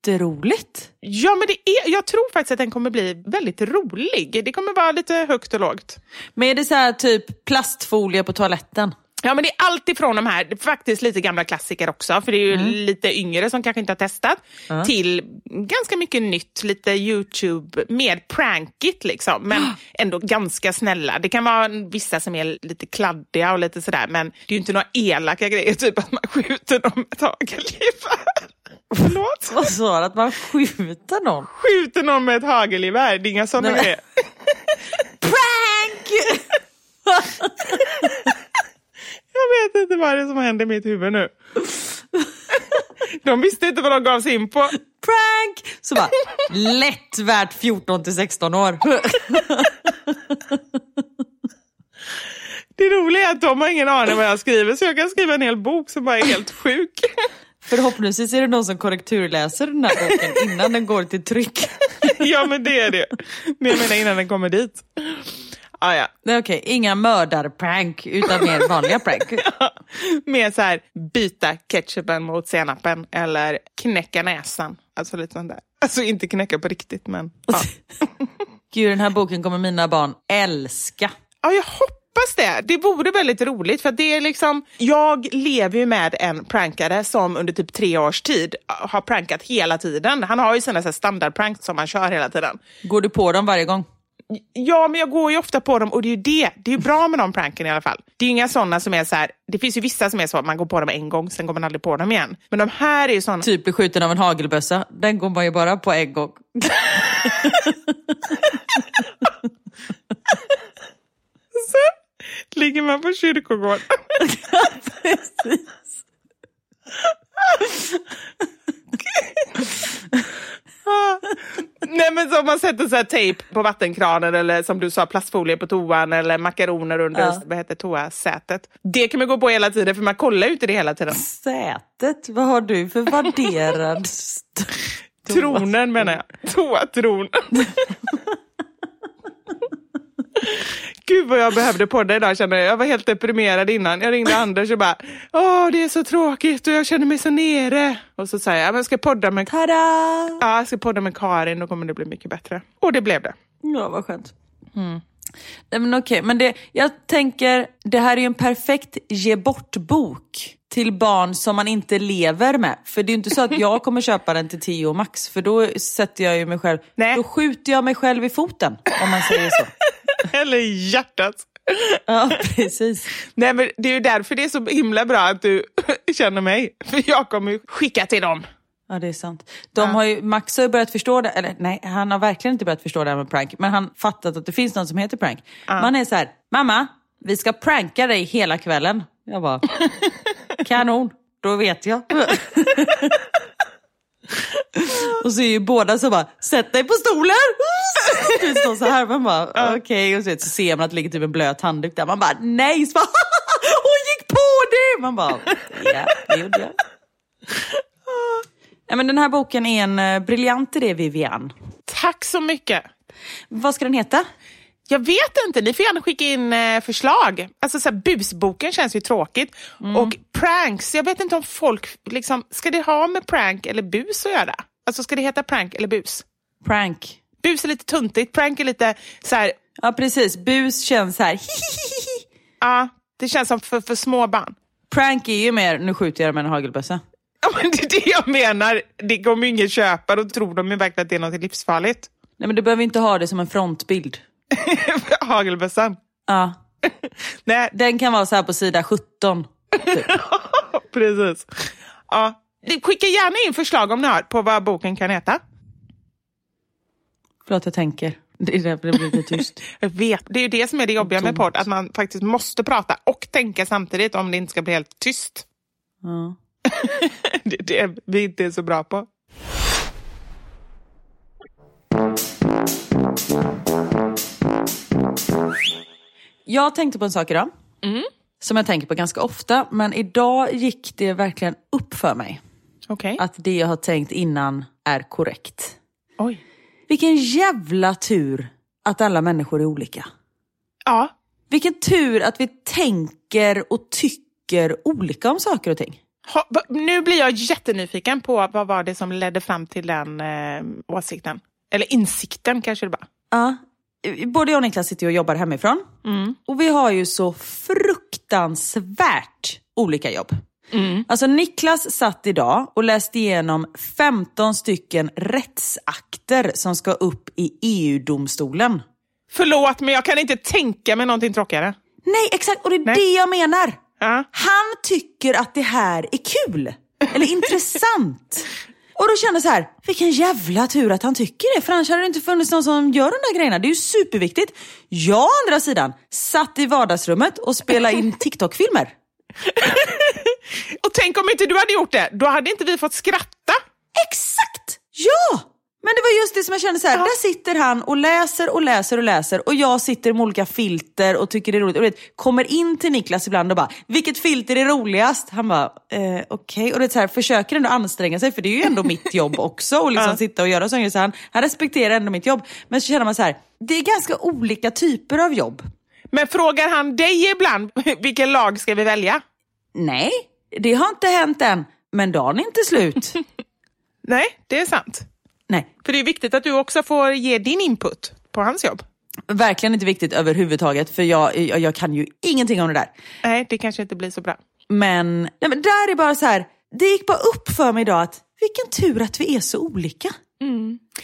jätteroligt. Ja, men det är, jag tror faktiskt att den kommer bli väldigt rolig. Det kommer vara lite högt och lågt. Men är det så här typ plastfolie på toaletten? Ja, men det är allt ifrån de här, faktiskt lite gamla klassiker också, för det är ju lite yngre som kanske inte har testat, till ganska mycket nytt, lite YouTube, mer prankigt liksom, men ändå ganska snälla. Det kan vara vissa som är lite kladdiga och lite sådär, men det är ju inte några elaka grejer, typ att man skjuter dem med ett hagelgevär. Förlåt? Vad sa du? Att man skjuter någon? Skjuter någon med ett hagelgevär, det är inga sådana men- grejer. Prank! Jag vet Lite vad är det som händer i mitt huvud nu? De visste inte vad de gav sig in på. Prank! Så bara, lätt värt 14 till 16 år. Det roliga är att de har ingen aning vad jag skriver så jag kan skriva en hel bok som bara är helt sjuk. Förhoppningsvis är det någon som korrekturläser den här boken innan den går till tryck. Ja men det är det. Men jag menar innan den kommer dit. Ah, ja. Okej, inga mördarprank utan mer vanliga prank. Mer så här byta ketchupen mot senapen eller knäcka näsan. Alltså lite sånt där. Alltså inte knäcka på riktigt men. Ja, Gud, den här boken kommer mina barn älska. ja jag hoppas det. Det vore väldigt roligt för det är liksom. Jag lever ju med en prankare som under typ tre års tid har prankat hela tiden. Han har ju sina standardpranks som han kör hela tiden. Går du på dem varje gång? Ja, men jag går ju ofta på dem och det är ju det. Det är ju bra med de pranken i alla fall. Det är ju inga sådana som är så här. Det finns ju vissa som är så att man går på dem en gång, sen går man aldrig på dem igen. Men de här är ju sådana. Typ bli skjuten av en hagelbössa. Den går man ju bara på en gång. Ligger man på kyrkogården. Nej men som man sätter så här tejp på vattenkranen eller som du sa plastfolie på toan eller makaroner under Ja. vad heter toasätet. Det kan man gå på hela tiden för man kollar ju inte det hela tiden. Sätet, vad har du för värderad Tronen menar jag. Toatron. Gud vad jag behövde podda idag kände jag. Jag var helt deprimerad innan. Jag ringde Anders och bara, åh det är så tråkigt och jag känner mig så nere. Och så sa jag, "Ja, men jag ska podda med, Tada! ja, jag ska podda med Karin, då kommer det bli mycket bättre. Och det blev det. Ja, vad skönt. Nej, men okej, men det, jag tänker, det här är ju en perfekt ge bort-bok till barn som man inte lever med. För det är ju inte så att jag kommer köpa den till 10 max, för då sätter jag ju mig själv, Nej. då skjuter jag mig själv i foten, om man säger så. Eller hjärtat. Ja, precis. Nej men det är ju därför det är så himla bra att du känner mig. För jag kommer ju skicka till dem. Ja, det är sant. De har ju, Max har ju börjat förstå det, eller nej, han har verkligen inte börjat förstå det här med prank, men han fattat att det finns något som heter prank. Man är så här, mamma, vi ska pranka dig hela kvällen. Jag bara, kanon, då vet jag. och så är ju båda så bara, sätt dig på stolen! Du står så här, man bara, okej, och så, vet, så ser man att det ligger typ en blöt handduk där, man bara, nej, så bara, hon gick på det! Man bara, ja, det gjorde jag. Ja, men den här boken är en uh, briljant idé, Vivian. Tack så mycket. Vad ska den heta? Jag vet inte, ni får gärna skicka in eh, förslag. Alltså så här, busboken känns ju tråkigt. Och pranks, jag vet inte om folk, liksom, ska det ha med prank eller bus att göra? Alltså ska det heta prank eller bus? Prank. Bus är lite tuntigt, prank är lite så här, Ja, precis. Bus känns så här. ja, det känns som för, för små barn. Prank är ju mer, nu skjuter jag med en hagelbössa. Ja, men det är det jag menar. Det kommer ju ingen köpa, då tror de ju verkligen att det är något livsfarligt. Nej, men du behöver inte ha det som en frontbild. Hagelbössan. Ja. Nej, Den kan vara så här på sida 17. Typ. precis. Ja. Skicka gärna in förslag om ni har på vad boken kan heta. Förlåt, jag tänker. Det är därför det blir lite tyst. Jag vet. Det är ju det som är det jobbiga med podd, att man faktiskt måste prata och tänka samtidigt om det inte ska bli helt tyst. Ja. Det är det vi inte är så bra på. Jag tänkte på en sak idag. Som jag tänker på ganska ofta. Men idag gick det verkligen upp för mig. Okej. Att det jag har tänkt innan är korrekt. Oj. Vilken jävla tur att alla människor är olika. Ja. Vilken tur att vi tänker och tycker olika om saker och ting. Ha, nu blir jag jättenyfiken på vad var det som ledde fram till den eh, åsikten. Eller insikten kanske det var. Ja. Både jag och Niklas sitter och jobbar hemifrån. Och vi har ju så fruktansvärt olika jobb. Alltså Niklas satt idag och läste igenom 15 stycken rättsakter som ska upp i EU-domstolen. Förlåt, men jag kan inte tänka mig någonting tråkigare. Nej, exakt. Och det är Nej. det jag menar. Ja. Han tycker att det här är kul. Eller intressant. Och då kände jag så här, vilken jävla tur att han tycker det. För annars hade det inte funnits någon som gör de där grejerna. Det är ju superviktigt. Jag å andra sidan satt i vardagsrummet och spelade in TikTok-filmer. Och tänk om inte du hade gjort det, då hade inte vi fått skratta. Exakt! Ja! Men det var just det som jag kände så här, Ja. där sitter han och läser och läser och läser och jag sitter med olika filter och tycker det är roligt. Och vet, kommer in till Niklas ibland och bara, vilket filter är roligast? Han bara, eh, okej. Och det är så här, försöker ändå anstränga sig för det är ju ändå mitt jobb också och liksom sitta och göra sånt. Så han, han respekterar ändå mitt jobb. Men så känner man så här, det är ganska olika typer av jobb. Men frågar han dig ibland, vilken lag ska vi välja? Nej, det har inte hänt än. Men dagen är inte slut. Nej, det är sant. Nej, För det är viktigt att du också får ge din input på hans jobb. verkligen inte viktigt överhuvudtaget för jag, jag, jag kan ju ingenting om det där. Nej, det kanske inte blir så bra. Men, nej, men där är bara så här, det gick bara upp för mig idag att vilken tur att vi är så olika.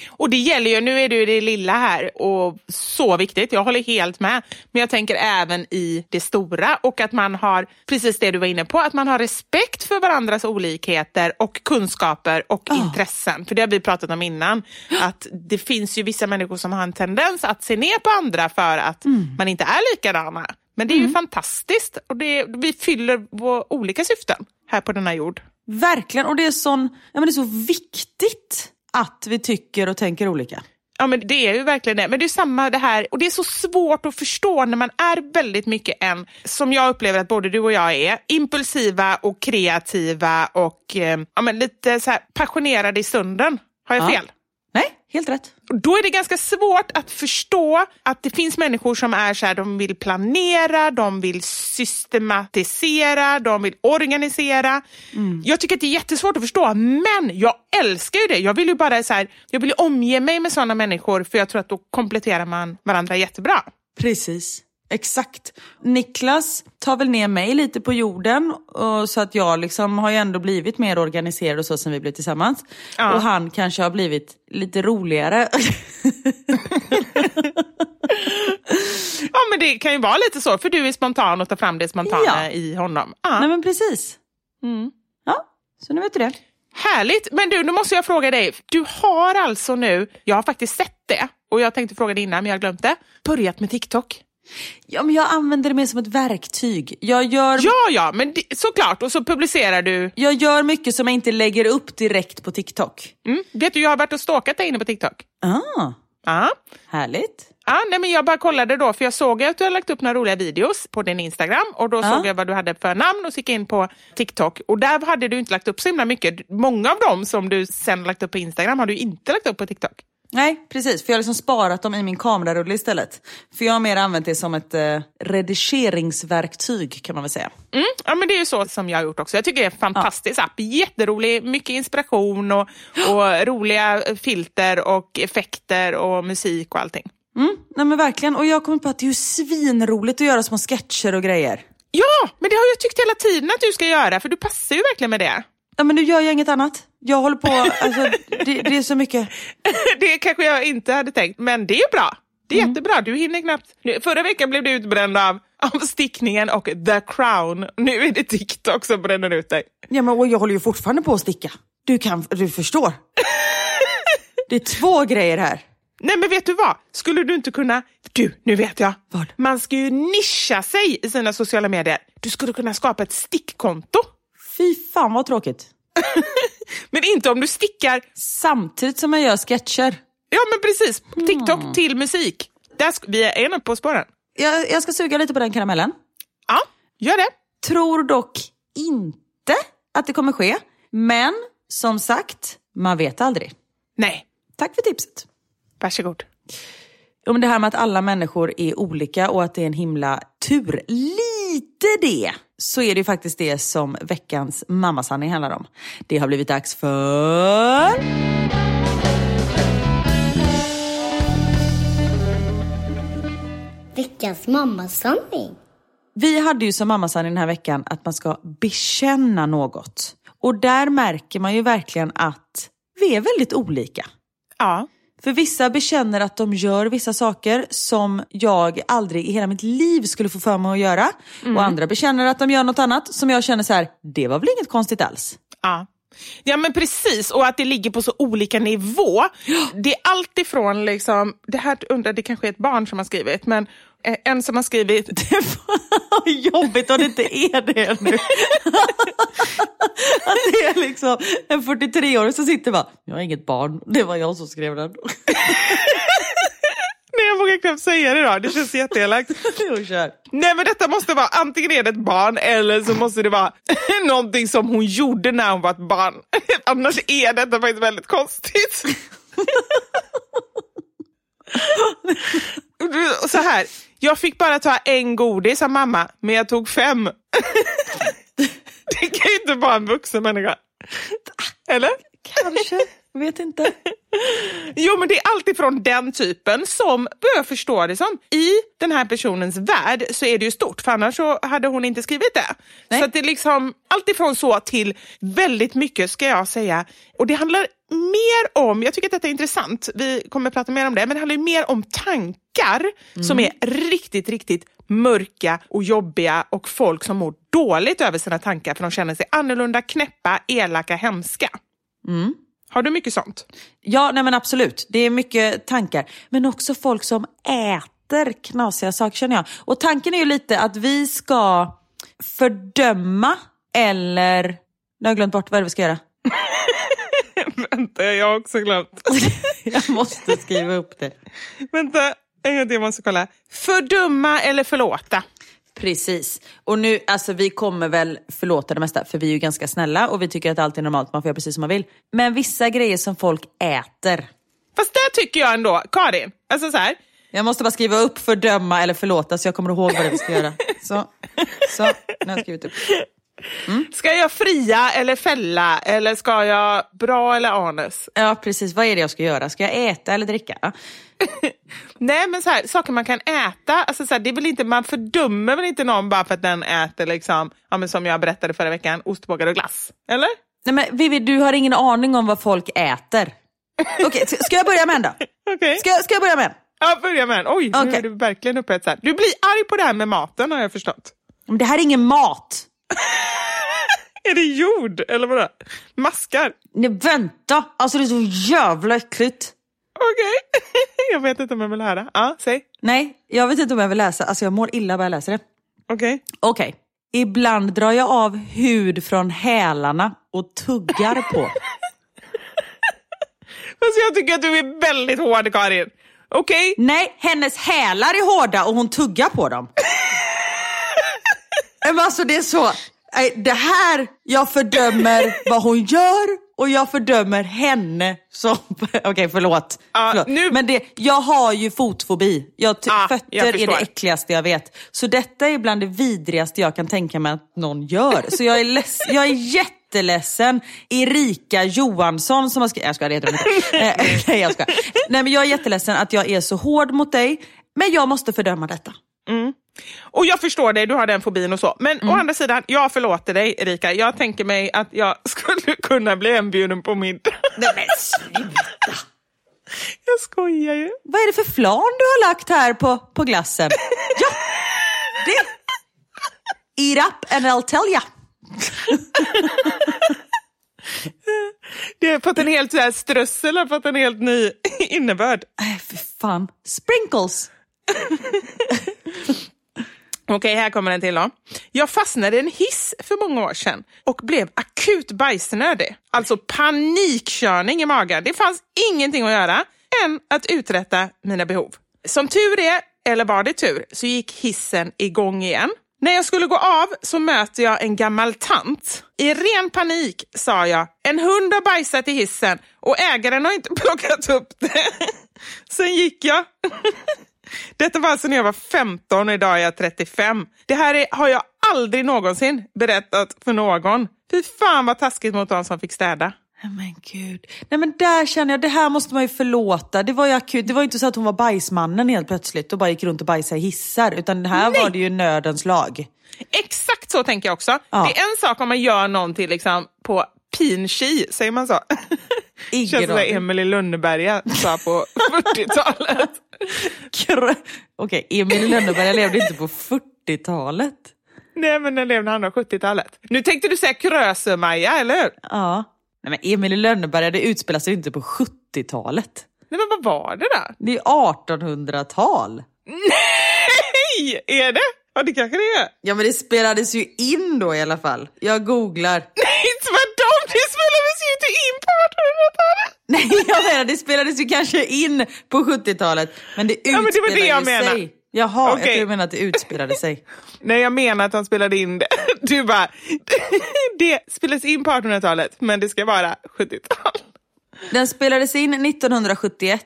Och det gäller ju, nu är du i det lilla här och så viktigt, jag håller helt med. Men jag tänker även i det stora och att man har, precis det du var inne på, att man har respekt för varandras olikheter och kunskaper och intressen. För det har vi pratat om innan, att det finns ju vissa människor som har en tendens att se ner på andra för att man inte är likadana. Men det är ju fantastiskt och det, vi fyller våra olika syften här på denna jord. Verkligen, och det är, sån, ja, men det är så viktigt att vi tycker och tänker olika. Ja men det är ju verkligen det. Men det är samma det här, och det är så svårt att förstå när man är väldigt mycket en, som jag upplever att både du och jag är, impulsiva och kreativa och eh, ja, men lite så passionerade i stunden. Har jag Ja. fel? Nej, helt rätt. Då är det ganska svårt att förstå att det finns människor som är så här, de vill planera, de vill systematisera, de vill organisera. Jag tycker att det är jättesvårt att förstå, men jag älskar ju det. Jag vill ju bara så här, jag vill omge mig med sådana människor för jag tror att då kompletterar man varandra jättebra. Precis. Exakt. Niklas tar väl ner mig lite på jorden och så att jag liksom har ju ändå blivit mer organiserad och så sen vi blev tillsammans. Ja. Och han kanske har blivit lite roligare. Ja men det kan ju vara lite så, för du är spontan och tar fram det spontana Ja. i honom. Ja. Nej men precis. Ja, så nu vet du det. Härligt! Men du, nu måste jag fråga dig. Du har alltså nu, jag har faktiskt sett det och jag tänkte fråga dig innan men jag har glömt det, börjat med TikTok. Ja, men jag använder det mer som ett verktyg. Jag gör, Ja, ja, men det, såklart. Och så publicerar du. jag gör mycket som jag inte lägger upp direkt på TikTok. Mm. Vet du, jag har varit och stalkat dig inne på TikTok. Ah, Ja. härligt. Ja, nej, men jag bara kollade då, för jag såg att du har lagt upp några roliga videos på din Instagram och då Ja. såg jag vad du hade för namn och så gick jag in på TikTok och där hade du inte lagt upp så himla mycket. Många av dem som du sen lagt upp på Instagram har du inte lagt upp på TikTok. Nej, precis. För jag har liksom sparat dem i min kamerarulle istället. För jag har mer använt det som ett eh, redigeringsverktyg kan man väl säga. Mm, ja, men det är ju så som jag har gjort också. Jag tycker det är en fantastisk app. Jätterolig, mycket inspiration och, och roliga filter och effekter och musik och allting. Mm, nej men verkligen. Och jag kommit på att det är ju svinroligt att göra små sketcher och grejer. Ja, men det har jag tyckt hela tiden att du ska göra, för du passar ju verkligen med det. Ja men nu gör jag inget annat. Jag håller på, alltså, det, det är så mycket. det kanske jag inte hade tänkt, men det är bra. Det är jättebra, du hinner knappt. Förra veckan blev du utbränd av, av stickningen och the crown. Nu är det TikTok som bränner ut dig. Ja men jag håller ju fortfarande på att sticka. Du kan, du förstår. Det är två grejer här. Nej men vet du vad? Skulle du inte kunna... Du, nu vet jag. Vad? Man ska ju nischa sig i sina sociala medier. Du skulle kunna skapa ett stickkonto. Fy fan vad tråkigt. Men inte om du stickar... Samtidigt som jag gör sketcher. Ja men precis, TikTok till musik. Där vi är ena på spåren. Jag, jag ska suga lite på den karamellen. Ja, gör det. Tror dock inte att det kommer ske. Men som sagt, man vet aldrig. Nej, Tack för tipset. varsågod. Om det här med att alla människor är olika och att det är en himla tur. Lite det! Så är det ju faktiskt det som veckans mammasanning handlar om. Det har blivit dags för... Veckans mammasanning. Vi hade ju som mammasanning den här veckan att man ska bekänna något. Och där märker man ju verkligen att vi är väldigt olika. Ja. För vissa bekänner att de gör vissa saker som jag aldrig i hela mitt liv skulle få för mig att göra. Och andra bekänner att de gör något annat som jag känner så här, det var väl inget konstigt alls. ja. Ja men precis, och att det ligger på så olika nivå. Det är allt ifrån, liksom, det här undrar, det kanske är ett barn som har skrivit, men eh, en som har skrivit... Jobbigt om det inte är det nu. att det är liksom en 43-åring som sitter och bara, jag har inget barn, det var jag som skrev den. Nej, jag vågar knappt säga det då. Det känns jätteelakt. Nej, men detta måste vara antingen är det ett barn eller så måste det vara någonting som hon gjorde när hon var ett barn. Annars är detta faktiskt väldigt konstigt. så här, jag fick bara ta en godis av mamma, men jag tog fem. det kan ju inte vara en vuxen människa. Eller? Kanske. Vet inte. Jo, men det är alltifrån den typen som, vad jag förstår det som, i den här personens värld så är det ju stort, för annars så hade hon inte skrivit det. Nej. Så det är liksom alltifrån så till väldigt mycket, ska jag säga. Och det handlar mer om, jag tycker att detta är intressant, vi kommer att prata mer om det, men det handlar mer om tankar mm. som är riktigt, riktigt mörka och jobbiga och folk som mår dåligt över sina tankar för de känner sig annorlunda, knäppa, elaka, hemska. Mm. Har du mycket sånt? Ja, nej men absolut. Det är mycket tankar. Men också folk som äter knasiga saker känner jag. Och tanken är ju lite att vi ska fördöma eller... Nu har jag glömt bort vad det vi ska göra. Vänta, jag har också glömt. jag måste skriva upp det. Vänta, en till, jag måste kolla. Fördöma eller förlåta? Precis. Och nu, alltså vi kommer väl förlåta det mesta för vi är ju ganska snälla och vi tycker att allt är normalt, man får göra precis som man vill. Men vissa grejer som folk äter. Fast det tycker jag ändå, Karin, alltså så här. Jag måste bara skriva upp fördöma eller förlåta så jag kommer ihåg vad det vi ska göra. Så, så nu har jag skrivit upp. Mm. Ska jag fria eller fälla eller ska jag bra eller anus? Ja precis, vad är det jag ska göra? Ska jag äta eller dricka? Nej men så här, saker man kan äta, alltså så här, det är väl inte, man fördömer väl inte någon bara för att den äter liksom, ja, men som jag berättade förra veckan, ostbågar och glass? Eller? Nej men Vivi, du har ingen aning om vad folk äter. Okej, okay, ska jag börja med en då? Okay. Ska, ska jag börja med en? Ja, börja med en. Oj, okay. nu är du verkligen upphetsad. Du blir arg på det här med maten har jag förstått. Men det här är ingen mat. är det jord eller vadå? Maskar? Nej vänta, alltså det är så jävla äckligt. Okej, okay. jag vet inte om jag vill höra. Ja, säg. Nej, jag vet inte om jag vill läsa. Alltså jag mår illa bara jag läser det. Okej. Okay. Okej. Okay. Ibland drar jag av hud från hälarna och tuggar på. Fast jag tycker att du är väldigt hård Karin. Okej? Okay? Nej, hennes hälar är hårda och hon tuggar på dem. Men alltså det är så, det här, jag fördömer vad hon gör och jag fördömer henne som... Okej, okay, förlåt. Uh, förlåt. Nu... Men det, jag har ju fotfobi. Jag uh, fötter jag är det äckligaste jag vet. Så detta är bland det vidrigaste jag kan tänka mig att någon gör. Så jag är, leds, jag är jätteledsen. Erika Johansson som har skrivit... Jag skojar, det heter inte. Eh, nej, jag skojar. Nej, men jag är jätteledsen att jag är så hård mot dig. Men jag måste fördöma detta. Mm. Och jag förstår dig, du har den fobin och så. Men mm. å andra sidan, jag förlåter dig Erika. Jag tänker mig att jag skulle kunna bli inbjuden på middag. Nej men sluta! Jag skojar ju. Vad är det för flan du har lagt här på, på glassen? ja, det... Eat up and I'll tell ya. Det har fått en helt så här, strössel har fått en helt ny innebörd. Äh, för fan. Sprinkles. Okej, här kommer en till då. Jag fastnade i en hiss för många år sedan och blev akut bajsnödig. Alltså panikkörning i magen. Det fanns ingenting att göra än att uträtta mina behov. Som tur är, eller var det tur, så gick hissen igång igen. När jag skulle gå av så möter jag en gammal tant. I ren panik sa jag, en hund har bajsat i hissen och ägaren har inte plockat upp det. Sen gick jag. Detta var alltså när jag var 15 och idag är jag 35. Det här är, har jag aldrig någonsin berättat för någon. Fy fan vad taskigt mot de som fick städa. Men gud. Nej men där känner jag, det här måste man ju förlåta. Det var ju akut. Det var inte så att hon var bajsmannen helt plötsligt och bara gick runt och bajsade i hissar. Utan det här Nej. var det ju nödens lag. Exakt så tänker jag också. Ja. Det är en sak om man gör någonting liksom på pinchi, säger man så? Ingen Känns som Emil i Lönneberga sa på 40-talet. Okej, okay, Emil i Lönneberga levde inte på 40-talet. Nej, men den levde på 70-talet. Nu tänkte du säga Kröse-Maja, eller hur? Ja. Nej men Emil i Lönneberga, det utspelar sig inte på 70-talet. Nej men vad var det då? Det är 1800-tal. Nej, är det? Ja det kanske det är. Ja men det spelades ju in då i alla fall. Jag googlar. Nej ju inte in på 1800-talet. Nej jag menar det spelades ju kanske in på 70-talet. Men det utspelade Ja, men det var det jag menade. sig. Jaha, jag Okej. tror du menar att det utspelade sig. Nej jag menar att han spelade in det. Du bara, det spelades in på 1800-talet men det ska vara 70-tal. Den spelades in 1971.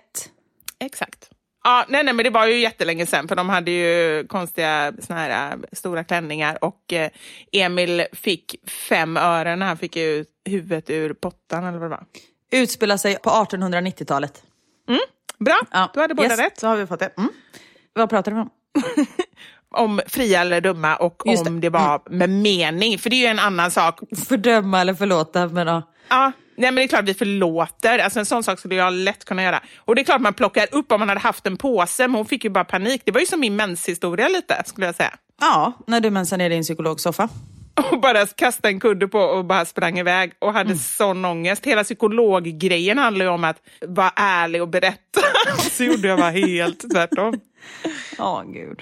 Exakt. Ja, nej, nej, men det var ju jättelänge sedan för de hade ju konstiga såna här äh, stora klänningar och eh, Emil fick fem öre när han fick ut huvudet ur pottan eller vad det var. Utspelar sig på 1890-talet. Bra, du hade båda yes, rätt. Så har vi fått det. Mm. Vad pratar vi om? Om fria eller dumma och Just om det. det, var med mening, för det är ju en annan sak. Fördöma eller förlåta. Men, ja. Ja, nej, men det är klart vi förlåter. Alltså, en sån sak skulle jag lätt kunna göra. Och det är klart man plockar upp om man hade haft en påse, men hon fick ju bara panik. Det var ju som min menshistoria lite, skulle jag säga. ja, när du mensade ner i din psykologsoffa. och bara kastade en kudde på och bara sprang iväg och hade sån ångest. Hela psykologgrejen handlar ju om att vara ärlig och berätta. och så gjorde jag bara helt tvärtom. Ja, gud.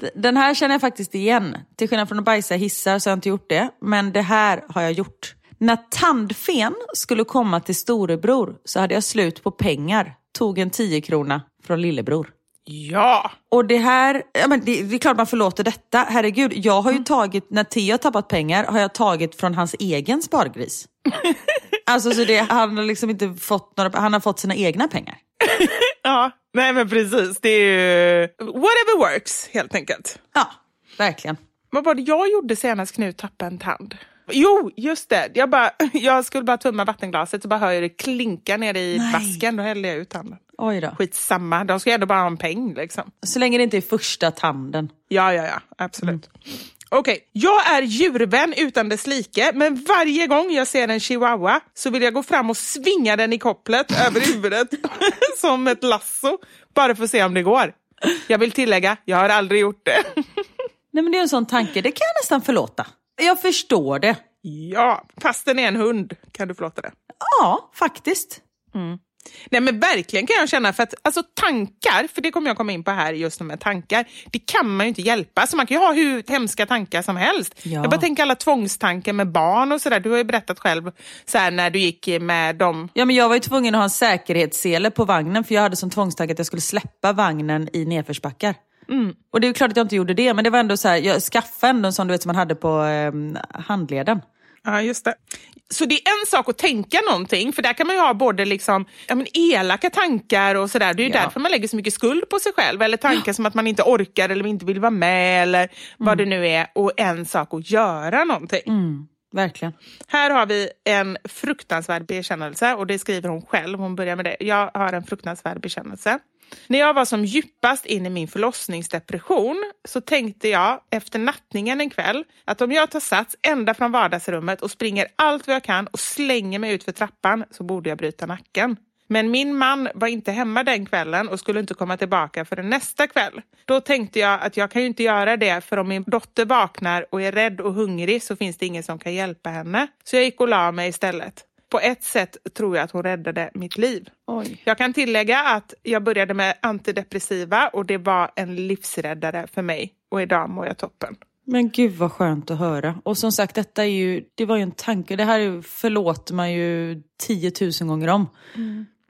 D- Den här känner jag faktiskt igen. Till skillnad från att bajsa hissar så har jag inte gjort det. Men det här har jag gjort. När tandfen skulle komma till storebror så hade jag slut på pengar. Tog en 10 krona från lillebror. Ja, Och det här, ja, men det, det är klart man förlåter detta. Herregud, jag har ju tagit, när Theo har tappat pengar har jag tagit från hans egen spargris. alltså så det, han har liksom inte fått några, han har fått sina egna pengar. ja. nej men precis. Det är ju whatever works helt enkelt. Ja, verkligen. Vad var det jag gjorde senast Knut tappade en tand? Jo, just det. Jag, bara, jag skulle bara tömma vattenglaset så bara hör jag det klinka ner i Nej. vasken. Då hällde jag ut tanden. Oj då. Skitsamma, de ska ju ändå bara ha en peng liksom. Så länge det inte är första tanden. Ja, ja, ja, absolut. Okej, jag är djurvän utan dess like, men varje gång jag ser en chihuahua så vill jag gå fram och svinga den i kopplet över huvudet som ett lasso, bara för att se om det går. Jag vill tillägga, jag har aldrig gjort det. Nej men det är en sån tanke, det kan jag nästan förlåta. Jag förstår det. ja, fast den är en hund kan du förlåta det. Ja, faktiskt. Nej men verkligen kan jag känna för att alltså tankar, för det kommer jag komma in på här just med tankar, det kan man ju inte hjälpa. Alltså man kan ju ha hur hemska tankar som helst. Ja. Jag bara tänker alla tvångstankar med barn och sådär. Du har ju berättat själv så här, när du gick med dem. Ja, men jag var ju tvungen att ha en säkerhetssele på vagnen för jag hade som tvångstanke att jag skulle släppa vagnen i nedförsbackar. Och det är klart att jag inte gjorde det, men det var ändå så här, jag skaffade ändå en sån du vet som man hade på eh, handleden. Ja, just det. Så det är en sak att tänka någonting, för där kan man ju ha både liksom, ja, men elaka tankar och sådär. Det är ju Ja. därför man lägger så mycket skuld på sig själv. Eller tankar som att man inte orkar eller inte vill vara med eller vad det nu är. Och en sak att göra någonting. Verkligen. Här har vi en fruktansvärd bekännelse och det skriver hon själv. Hon börjar med det. Jag har en fruktansvärd bekännelse. När jag var som djupast in i min förlossningsdepression så tänkte jag efter nattningen en kväll att om jag tar sats ända från vardagsrummet och springer allt vad jag kan och slänger mig ut för trappan så borde jag bryta nacken. Men min man var inte hemma den kvällen och skulle inte komma tillbaka förrän nästa kväll. Då tänkte jag att jag kan ju inte göra det för om min dotter vaknar och är rädd och hungrig så finns det ingen som kan hjälpa henne. Så jag gick och la mig istället. På ett sätt tror jag att hon räddade mitt liv. Oj. Jag kan tillägga att jag började med antidepressiva och det var en livsräddare för mig. Och idag mår jag toppen. Men gud vad skönt att höra. Och som sagt, detta är ju, det var ju en tanke. Det här förlåter man ju 10 000 gånger om.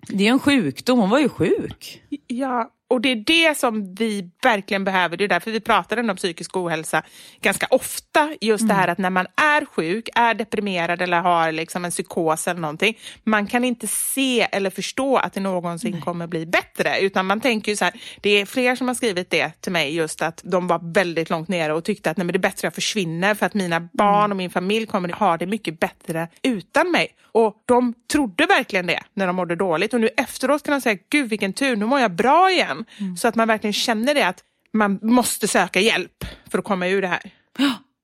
Det är en sjukdom, hon var ju sjuk. Ja, och det är det som vi verkligen behöver. Det är därför vi pratar om psykisk ohälsa ganska ofta. Just det här att när man är sjuk, är deprimerad eller har liksom en psykos eller någonting. Man kan inte se eller förstå att det någonsin kommer bli bättre. Utan man tänker ju så här, det är fler som har skrivit det till mig just att de var väldigt långt nere och tyckte att nej, men det är bättre att jag försvinner för att mina barn och min familj kommer ha det mycket bättre utan mig. Och de trodde verkligen det när de mådde dåligt. Och nu efteråt kan de säga, gud vilken tur, nu mår jag bra igen. Så att man verkligen känner det att man måste söka hjälp för att komma ur det här.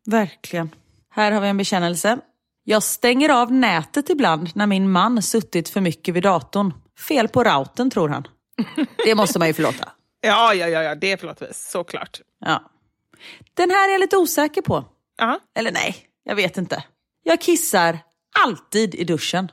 Verkligen. Här har vi en bekännelse. Jag stänger av nätet ibland när min man suttit för mycket vid datorn. Fel på routern tror han. Det måste man ju förlåta. Ja, ja, ja, ja det förlåter vi. Såklart. Ja. Den här är jag lite osäker på. Ja. Eller nej, jag vet inte. Jag kissar alltid i duschen.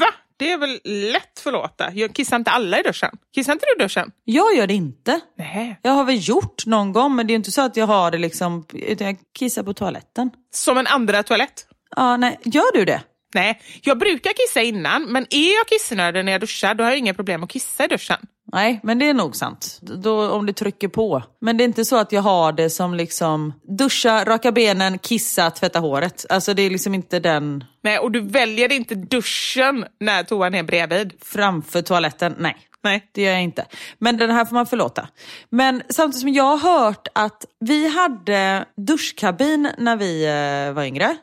Va? Det är väl lätt förlåta? Jag kissar inte alla i duschen? Kissar inte du i duschen? Jag gör det inte. Nej. Jag har väl gjort någon gång, men det är inte så att jag har det liksom, utan jag kissar på toaletten. Som en andra toalett? Ja, nej. Gör du det? Nej, jag brukar kissa innan, men är jag kissnödig när jag duschar, då har jag inga problem att kissa i duschen. Nej, men det är nog sant. Då, om det trycker på. Men det är inte så att jag har det som liksom duscha, raka benen, kissa, tvätta håret. Alltså det är liksom inte den Nej, och du väljer inte duschen när toan är bredvid. framför toaletten. Nej. Nej. Det gör jag inte. Men den här får man förlåta. Men samtidigt som jag har hört att vi hade duschkabin när vi eh, var yngre.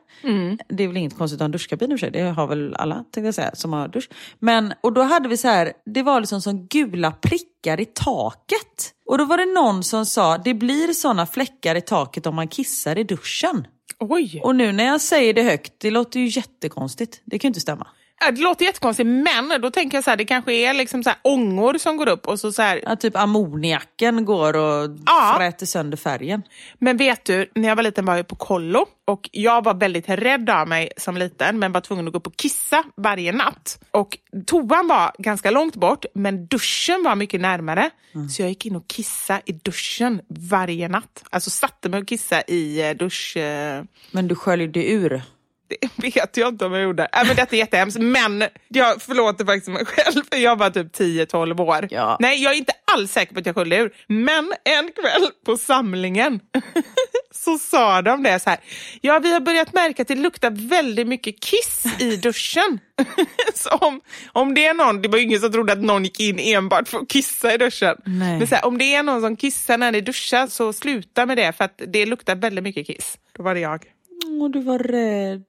Det är väl inget konstigt att ha en duschkabin i och för sig. Det har väl alla tänkte jag säga, som har dusch. Men, och då hade vi så här, det var liksom som gula prickar i taket. Och då var det någon som sa, det blir sådana fläckar i taket om man kissar i duschen. Oj! Och nu när jag säger det högt, det låter ju jättekonstigt. Det kan ju inte stämma. Det låter jättekonstigt, men då tänker jag så här, det kanske är liksom så här ångor som går upp och så, så här, Ja, typ ammoniaken går och Ja. fräter sönder färgen. Men vet du, när jag var liten var jag på kollo och jag var väldigt rädd av mig som liten men var tvungen att gå upp och kissa varje natt. Och toan var ganska långt bort men duschen var mycket närmare. Så jag gick in och kissade i duschen varje natt. Alltså satte mig och kissade i eh, dusch... eh, Men du sköljde ur. Det vet jag inte om jag gjorde. Äh, men detta är jättehemskt, men jag förlåter faktiskt mig själv. för Jag var typ 10-12 år. Ja. Nej, jag är inte alls säker på att jag sköljde ur. Men en kväll på samlingen så sa de det så här. Ja, vi har börjat märka att det luktar väldigt mycket kiss i duschen. så om, om det är någon, det var ingen som trodde att någon gick in enbart för att kissa i duschen. Nej. Men så här, om det är någon som kissar när ni duschar så sluta med det för att det luktar väldigt mycket kiss. Då var det jag. Åh, du var rädd.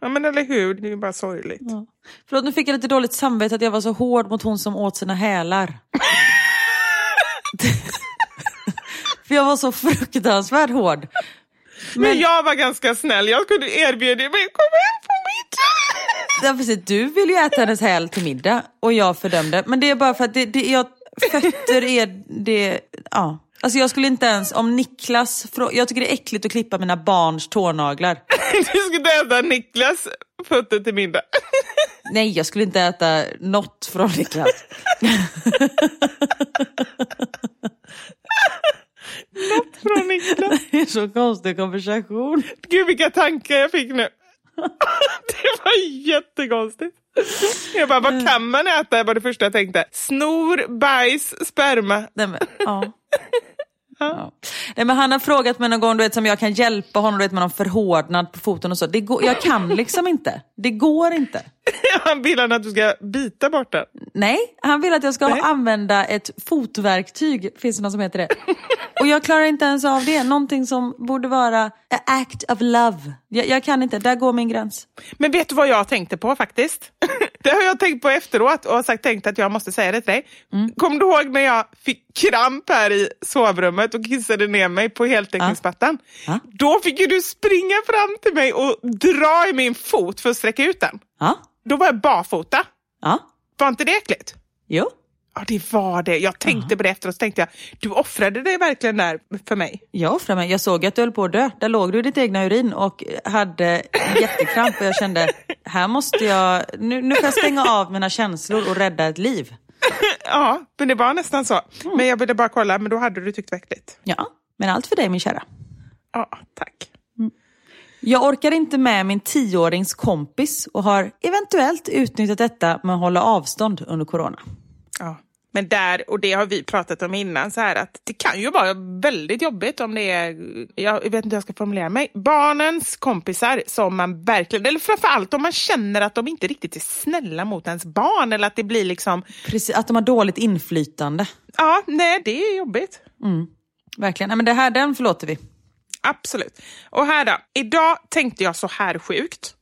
Ja, men eller hur? Det är ju bara sorgligt. Ja. Förlåt, nu fick jag lite dåligt samvete att jag var så hård mot hon som åt sina hälar. För jag var så fruktansvärt hård. Men, jag var ganska snäll. Jag kunde erbjuda mig kom hem på middag. Ja, precis, du ville ju äta hennes häl till middag och jag fördömde. Men det är bara för att det, det, jag, fötter är det... Ja. Alltså jag skulle inte ens, om Niklas, jag tycker det är äckligt att klippa mina barns tånaglar. Du skulle äta Niklas fötter till middag. Nej, jag skulle inte äta något från Niklas. Från Niklas. Det är så konstig konversation. Gud vilka tankar jag fick nu. Det var jättekonstigt. Jag bara, vad kan man äta? var det första jag tänkte. Snor, bajs, sperma. Nej, men, ja. Ja. Nej, men han har frågat mig någon gång du vet, som jag kan hjälpa honom du vet, med någon förhårdnad på foten och så. Det går, jag kan liksom inte. Det går inte. Han vill han att du ska bita bort den. Nej, han vill att jag ska Nej. använda ett fotverktyg, finns det något som heter det. Och jag klarar inte ens av det. Någonting som borde vara a act of love. Jag, jag kan inte, där går min gräns. Men vet du vad jag tänkte på faktiskt? Det har jag tänkt på efteråt och har sagt, tänkt att jag måste säga det till dig. Mm. Kommer du ihåg när jag fick kramp här i sovrummet och kissade ner mig på heltäckningsmattan? Ja. Då fick ju du springa fram till mig och dra i min fot för att sträcka ut den. Ja, Då var jag barfota. ja, Var inte det äckligt? jo. Ja, det var det. Jag tänkte på det efteråt och tänkte jag, du offrade dig verkligen där för mig. Jag offrar mig. Jag såg att du höll på att dö. Där låg du i ditt egna urin och hade jättekramp. Och jag kände, här måste jag... Nu, nu får jag stänga av mina känslor och rädda ett liv. Ja, men det var nästan så. Men jag ville bara kolla, men då hade du tyckt det var äckligt. Ja, men allt för dig min kära. Ja, tack. Jag orkar inte med min tioårings kompis och har eventuellt utnyttjat detta med att hålla avstånd under corona. Ja. Men där, och det har vi pratat om innan, så här att det kan ju vara väldigt jobbigt om det är, jag vet inte hur jag ska formulera mig, barnens kompisar som man verkligen, eller framförallt om man känner att de inte riktigt är snälla mot ens barn eller att det blir liksom, Precis, att de har dåligt inflytande. ja, nej, det är jobbigt. Verkligen. Nej, men det här, den förlåter vi. Absolut. Och här då, idag tänkte jag så här sjukt.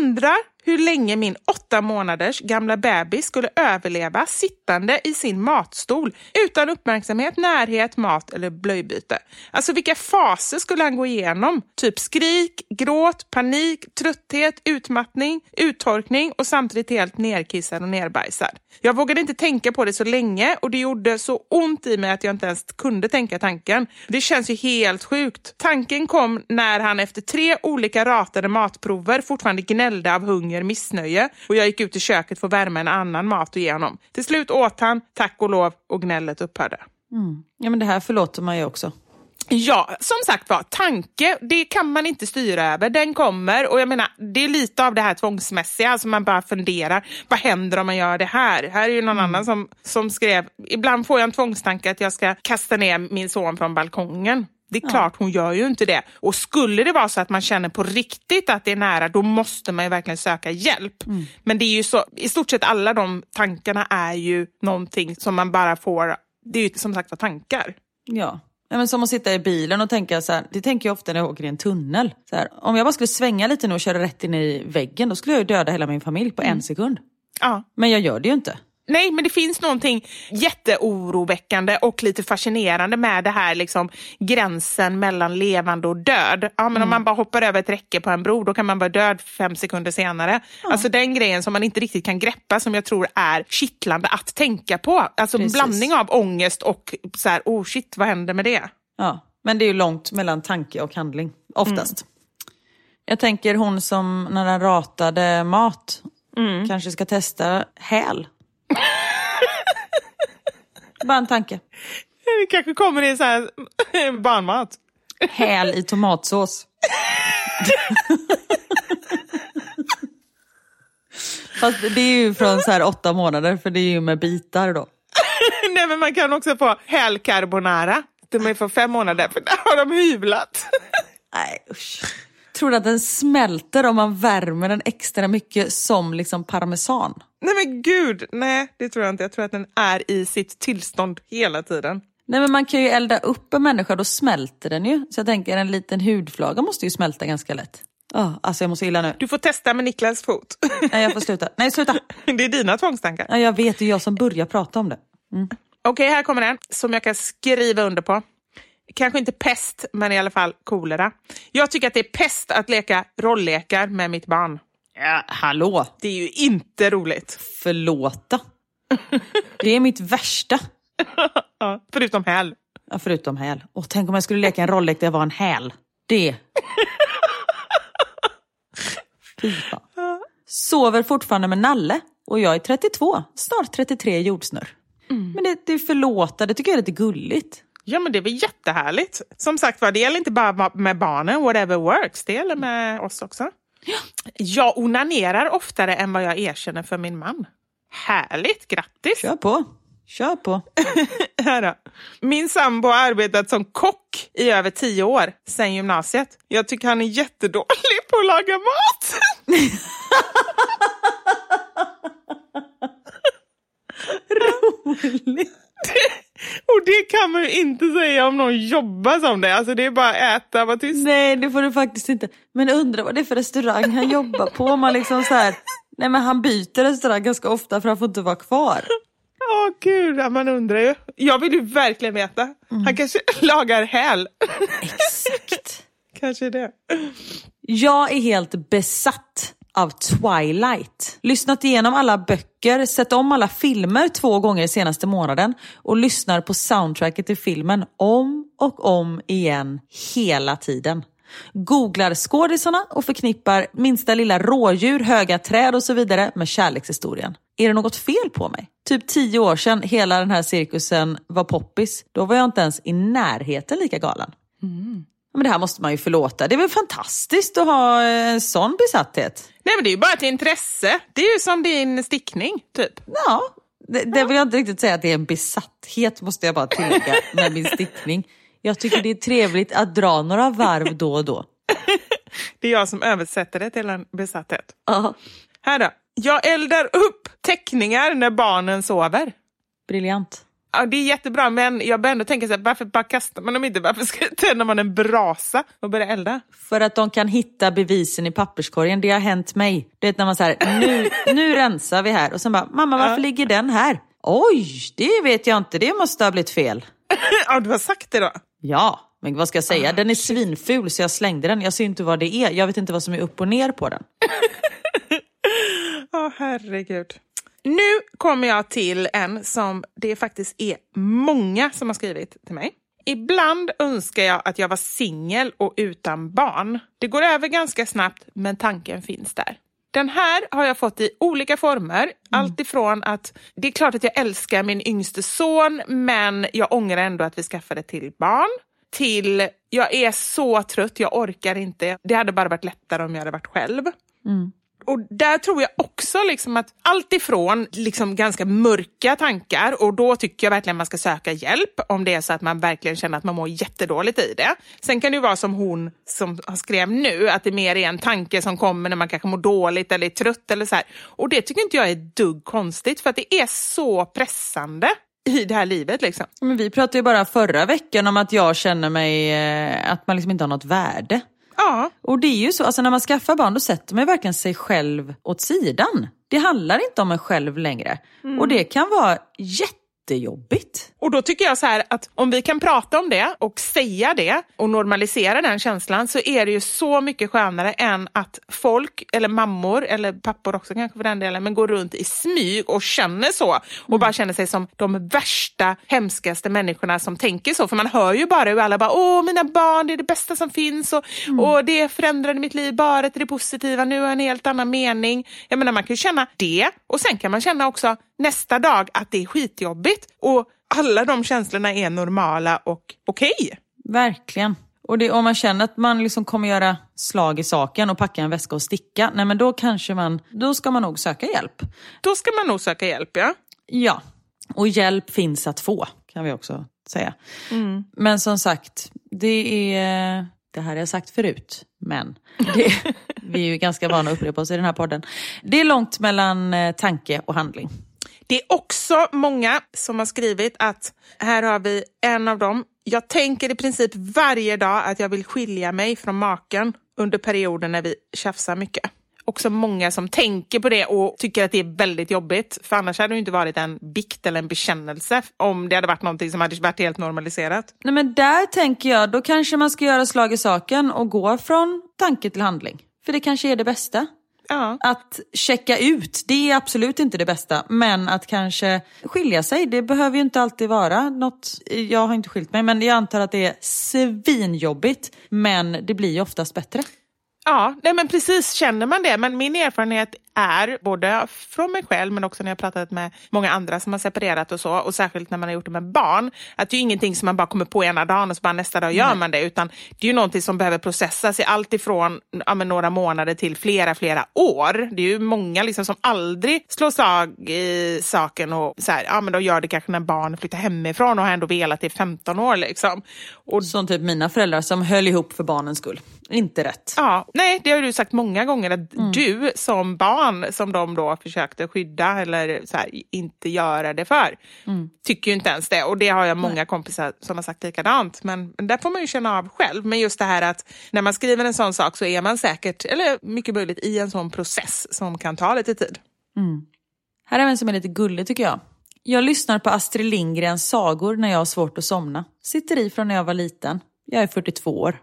Undrar hur länge min åtta månaders gamla bebis skulle överleva sittande i sin matstol utan uppmärksamhet, närhet, mat eller blöjbyte. Alltså vilka faser skulle han gå igenom? Typ skrik, gråt, panik, trötthet, utmattning, uttorkning och samtidigt helt nerkissad och nerbajsad. Jag vågade inte tänka på det så länge och det gjorde så ont i mig att jag inte ens kunde tänka tanken. Det känns ju helt sjukt. Tanken kom när han efter tre olika ratade matprover fortfarande gnällde av hunger, missnöje och jag gick ut i köket för att värma en annan mat och ge honom. Till slut åt han, tack och lov, och gnället upphörde. Ja men det här förlåter man ju också. Ja, som sagt var, tanke, det kan man inte styra över. Den kommer och jag menar, det är lite av det här tvångsmässiga, alltså man bara funderar, vad händer om man gör det här? Här är ju någon annan som, som skrev, ibland får jag en tvångstanke att jag ska kasta ner min son från balkongen. Det är klart, hon gör ju inte det. Och skulle det vara så att man känner på riktigt att det är nära, då måste man ju verkligen söka hjälp. Men det är ju så, i stort sett alla de tankarna är ju någonting som man bara får, det är ju som sagt var tankar. Ja. Men som att sitta i bilen och tänka så här, det tänker jag ofta när jag åker i en tunnel. Så här, om jag bara skulle svänga lite nu och köra rätt in i väggen, då skulle jag ju döda hela min familj på en sekund. Ja. Men jag gör det ju inte. Nej, men det finns någonting jätteoroväckande och lite fascinerande med det här liksom, gränsen mellan levande och död. Ja, men Om man bara hoppar över ett räcke på en bro, då kan man vara död fem sekunder senare. Alltså den grejen som man inte riktigt kan greppa, som jag tror är kittlande att tänka på. Alltså en Precis. blandning av ångest och så här, oh shit, vad händer med det? Ja. Men det är ju långt mellan tanke och handling, oftast. Jag tänker hon som när den ratade mat kanske ska testa häl. Bara en tanke. Det kanske kommer i så här barnmat. Häl i tomatsås. Fast det är ju från så här åtta månader för det är ju med bitar då. Nej, men man kan också få häl carbonara. De är för fem månader, för där har de hyvlat. Nej usch. Tror du att den smälter om man värmer den extra mycket som liksom parmesan? Nej men gud, nej det tror jag inte. Jag tror att den är i sitt tillstånd hela tiden. Nej men man kan ju elda upp en människa, då smälter den ju. Så jag tänker en liten hudflaga måste ju smälta ganska lätt. Oh, alltså jag mår så illa nu. Du får testa med Niklas fot. Nej jag får sluta. Nej sluta. Det är dina tvångstankar. Ja, jag vet, det är jag som börjar prata om det. Okej, här kommer den som jag kan skriva under på. Kanske inte pest, men i alla fall kolera. Jag tycker att det är pest att leka rolllekar med mitt barn. Ja, hallå. Det är ju inte roligt. Förlåta. Det är mitt värsta. Ja, förutom häl. Ja, förutom häl. Och tänk om jag skulle leka en rolllek där jag var en häl. Det. Fy fan. Sover fortfarande med Nalle och jag är 32, snart 33 jordsnurr. Men det, det är förlåta, det tycker jag är lite gulligt. Ja, men det är väl jättehärligt. Som sagt var, det gäller inte bara med barnen, whatever works. Det gäller med oss också. Jag onanerar oftare än vad jag erkänner för min man. Härligt, grattis! Kör på. Kör på. Här då. Min sambo har arbetat som kock i över tio år, sedan gymnasiet. Jag tycker han är jättedålig på att laga mat. Och det kan man ju inte säga om någon jobbar som det. Alltså det är bara att äta, vara tyst. Nej, det får du faktiskt inte. Men undra vad det är för restaurang han jobbar på. Man liksom så här, nej men han byter restaurang ganska ofta för han får inte vara kvar. Åh gud, ja, man undrar ju. Jag vill ju verkligen veta. Han kanske lagar häl. Exakt. kanske det. Jag är helt besatt av Twilight. Lyssnat igenom alla böcker, sett om alla filmer två gånger senaste månaden och lyssnar på soundtracket till filmen om och om igen hela tiden. Googlar skådisarna och förknippar minsta lilla rådjur, höga träd och så vidare med kärlekshistorien. Är det något fel på mig? Typ tio år sedan hela den här cirkusen var poppis. Då var jag inte ens i närheten lika galen. Mm. Men det här måste man ju förlåta. Det är väl fantastiskt att ha en sån besatthet? Nej men det är ju bara ett intresse. Det är ju som din stickning, typ. Ja, det, det vill jag inte riktigt säga att det är en besatthet måste jag bara tillägga med min stickning. Jag tycker det är trevligt att dra några varv då och då. Det är jag som översätter det till en besatthet. Ja, Här då. Jag eldar upp teckningar när barnen sover. briljant. Ja, det är jättebra, men jag börjar ändå tänka så här, varför bara kastar man dem inte? Varför ska, tänder man en brasa och börjar elda? För att de kan hitta bevisen i papperskorgen. Det har hänt mig. Det är när man säger nu, nu rensar vi här. Och sen bara, mamma varför ja. ligger den här? Oj, det vet jag inte. Det måste ha blivit fel. ja, du har sagt det då? Ja, men vad ska jag säga? Den är svinful så jag slängde den. Jag ser inte vad det är. Jag vet inte vad som är upp och ner på den. Ja, oh, herregud. Nu kommer jag till en som det faktiskt är många som har skrivit till mig. Ibland önskar jag att jag var singel och utan barn. Det går över ganska snabbt, men tanken finns där. Den här har jag fått i olika former. Mm. Allt ifrån att det är klart att jag älskar min yngste son, men jag ångrar ändå att vi skaffade till barn. Till jag är så trött, jag orkar inte. Det hade bara varit lättare om jag hade varit själv. Mm. Och där tror jag också liksom att allt ifrån liksom ganska mörka tankar och då tycker jag verkligen man ska söka hjälp om det är så att man verkligen känner att man mår jättedåligt i det. Sen kan det ju vara som hon som skrev nu, att det mer är en tanke som kommer när man kanske mår dåligt eller är trött eller så här. Och det tycker inte jag är dugg konstigt för att det är så pressande i det här livet. Liksom. Men vi pratade ju bara förra veckan om att jag känner mig, eh, att man liksom inte har något värde. Ja. Och det är ju så, alltså när man skaffar barn då sätter man verkligen sig själv åt sidan. Det handlar inte om en själv längre. Mm. Och det kan vara jätte jättejobbigt. Och då tycker jag så här att om vi kan prata om det och säga det och normalisera den känslan så är det ju så mycket skönare än att folk, eller mammor, eller pappor också kanske för den delen, men går runt i smyg och känner så och mm. bara känner sig som de värsta, hemskaste människorna som tänker så. För man hör ju bara hur alla bara, åh mina barn, det är det bästa som finns och, mm. och det förändrade mitt liv bara till det positiva, nu har jag en helt annan mening. Jag menar man kan ju känna det och sen kan man känna också nästa dag att det är skitjobbigt och alla de känslorna är normala och okej. Okay. Verkligen. Och det, om man känner att man liksom kommer göra slag i saken och packa en väska och sticka, nej men då kanske man, då ska man nog söka hjälp. Då ska man nog söka hjälp ja. Ja, och hjälp finns att få kan vi också säga. Mm. Men som sagt, det är, det här har jag sagt förut, men det, vi är ju ganska vana att upprepa oss i den här podden. Det är långt mellan eh, tanke och handling. Det är också många som har skrivit att här har vi en av dem. Jag tänker i princip varje dag att jag vill skilja mig från maken under perioden när vi tjafsar mycket. Också många som tänker på det och tycker att det är väldigt jobbigt. För annars hade det inte varit en bikt eller en bekännelse om det hade varit någonting som hade varit helt normaliserat. Nej men där tänker jag, då kanske man ska göra slag i saken och gå från tanke till handling. För det kanske är det bästa. Ja. Att checka ut, det är absolut inte det bästa. Men att kanske skilja sig, det behöver ju inte alltid vara något. Jag har inte skilt mig, men jag antar att det är svinjobbigt. Men det blir ju oftast bättre. Ja, nej men precis känner man det. Men min erfarenhet är, både från mig själv men också när jag pratat med många andra som har separerat och så, och särskilt när man har gjort det med barn, att det är ingenting som man bara kommer på ena dagen och så bara nästa dag gör nej. man det, utan det är ju någonting som behöver processas i allt ifrån ja, några månader till flera, flera år. Det är ju många liksom som aldrig slår slag i saken och så här, ja men då gör det kanske när barn flyttar hemifrån och har ändå velat i 15 år. Liksom. Och... Som typ mina föräldrar som höll ihop för barnens skull. Inte rätt. Ja, nej, det har du sagt många gånger att mm. du som barn som de då försökte skydda eller så här, inte göra det för, mm. tycker ju inte ens det. Och det har jag många nej. kompisar som har sagt likadant. Men, men där får man ju känna av själv. Men just det här att när man skriver en sån sak så är man säkert, eller mycket möjligt, i en sån process som kan ta lite tid. Mm. Här är en som är lite gullig tycker jag. Jag lyssnar på Astrid Lindgrens sagor när jag har svårt att somna. Sitter i från när jag var liten. Jag är 42 år.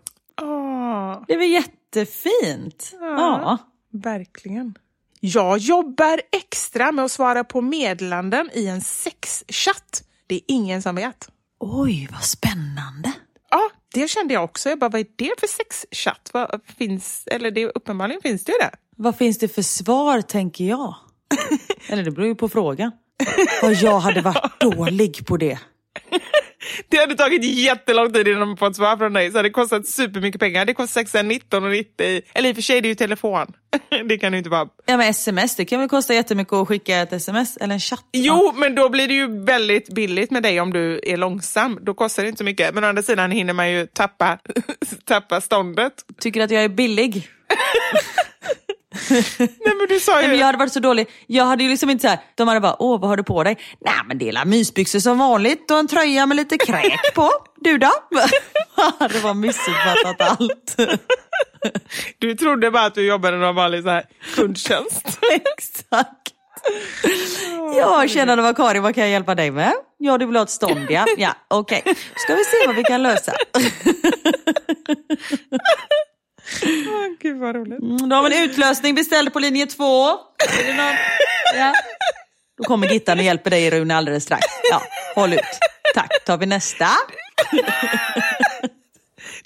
Det är väl jättefint? Ja, ja. Verkligen. Jag jobbar extra med att svara på meddelanden i en sexchatt. Det är ingen som vet. Oj, vad spännande. Ja, det kände jag också. Jag bara, vad är det för sexchatt? Vad finns, eller det, uppenbarligen finns det ju det. Vad finns det för svar, tänker jag? eller det beror ju på frågan. Vad jag hade varit dålig på det. Det hade tagit jättelång tid innan man fått svar från dig. Så det kostat supermycket pengar. Det kostar 619,90. Eller i och för sig, det är ju telefon. det kan ju inte vara... Ja men sms, det kan väl kosta jättemycket att skicka ett sms eller en chatt? Jo, men då blir det ju väldigt billigt med dig om du är långsam. Då kostar det inte så mycket. Men å andra sidan hinner man ju tappa, tappa ståndet. Tycker att jag är billig? Nej men du sa Nej, ju... men jag hade varit så dålig. Jag hade ju liksom inte så här, de hade bara, åh vad har du på dig? Nej men det är mysbyxor som vanligt och en tröja med lite kräk på. Du då? det var missuppfattat allt. Du trodde bara att du jobbade någon vanlig så här kundtjänst. Exakt. Ja, tjena det var Karin, vad kan jag hjälpa dig med? Ja, du vill ha ett stånd ja. Ja, okej. Ska vi se vad vi kan lösa. Åh, Gud vad roligt. Mm, Då har vi en utlösning beställd på linje två. Ja. Då kommer Gittan och hjälper dig Rune alldeles strax. Ja, håll ut. Tack, tar vi nästa.